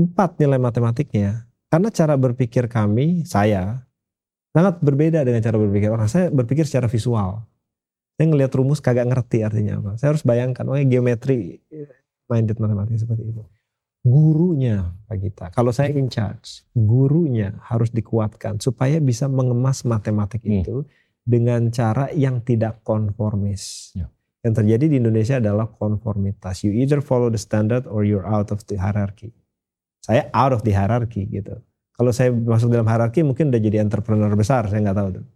Empat nilai matematiknya, karena cara berpikir kami, saya, sangat berbeda dengan cara berpikir orang. Saya berpikir secara visual. Saya ngelihat rumus kagak ngerti artinya apa. Saya harus bayangkan, oh geometri minded matematika seperti itu. Gurunya Pak Gita, kalau saya in charge, gurunya harus dikuatkan supaya bisa mengemas matematik hmm. itu dengan cara yang tidak konformis. Ya. Yang terjadi di Indonesia adalah konformitas. You either follow the standard or you're out of the hierarchy. Saya out of the hierarchy gitu. Kalau saya masuk dalam hierarki mungkin udah jadi entrepreneur besar, saya nggak tahu tuh.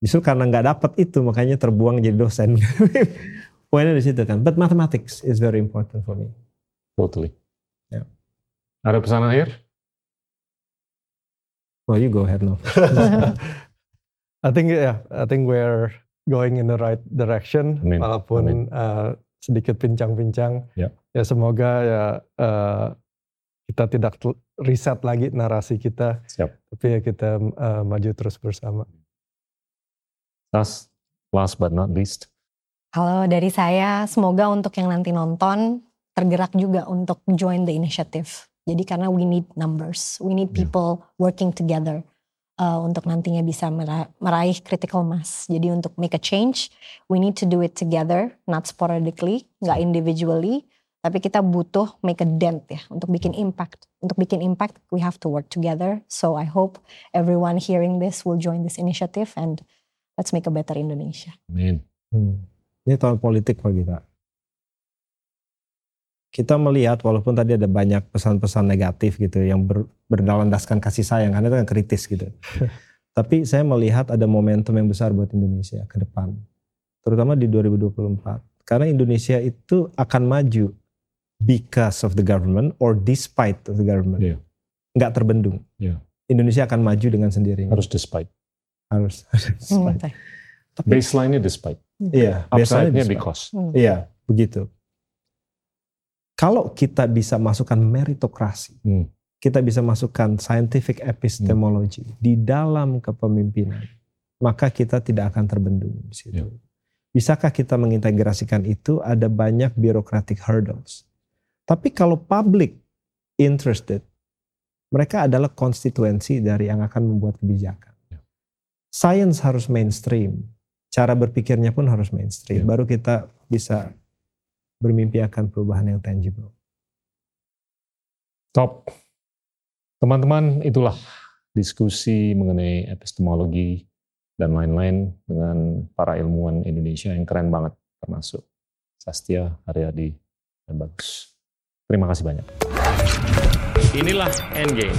Justru karena nggak dapat itu makanya terbuang jadi dosen. Poinnya di situ kan. But mathematics is very important for me. Totally. Yeah. Ada pesan akhir? Oh, you go ahead now. I think yeah, I think we're going in the right direction. Amin. Walaupun Amin. Uh, sedikit pincang-pincang. Yeah. Ya semoga ya uh, kita tidak riset lagi narasi kita, Siap. tapi ya kita uh, maju terus bersama. Last, last but not least. Kalau dari saya, semoga untuk yang nanti nonton tergerak juga untuk join the initiative. Jadi karena we need numbers, we need people yeah. working together. Uh, untuk nantinya bisa mera- meraih critical mass. Jadi untuk make a change, we need to do it together, not sporadically, nggak individually, tapi kita butuh make a dent ya untuk bikin impact. Untuk bikin impact, we have to work together. So I hope everyone hearing this will join this initiative and let's make a better Indonesia. Amin. Hmm. Ini tahun politik Pak Gita. Kita melihat walaupun tadi ada banyak pesan-pesan negatif gitu yang ber, berlandaskan kasih sayang karena itu kan kritis gitu. Tapi saya melihat ada momentum yang besar buat Indonesia ke depan. Terutama di 2024. Karena Indonesia itu akan maju because of the government or despite of the government. Iya. Nggak terbendung. Iya. Indonesia akan maju dengan sendirinya. Harus despite. harus. Tapi Baseline-nya despite. iya, biasanya Upside-nya despite. because. hmm. Iya, begitu. Kalau kita bisa masukkan meritokrasi, Hmm. kita bisa masukkan scientific epistemology di dalam kepemimpinan, maka kita tidak akan terbendung di situ. Ya. Bisakah kita mengintegrasikan itu? Ada banyak bureaucratic hurdles. Tapi kalau public interested, mereka adalah konstituensi dari yang akan membuat kebijakan. Ya. Science harus mainstream, cara berpikirnya pun harus mainstream. Ya. Baru kita bisa bermimpi akan perubahan yang tangible. Top. Teman-teman, itulah diskusi mengenai epistemologi dan lain-lain dengan para ilmuwan Indonesia yang keren banget, termasuk Sastia, Haryadi, dan Bagus. Terima kasih banyak. Inilah Endgame.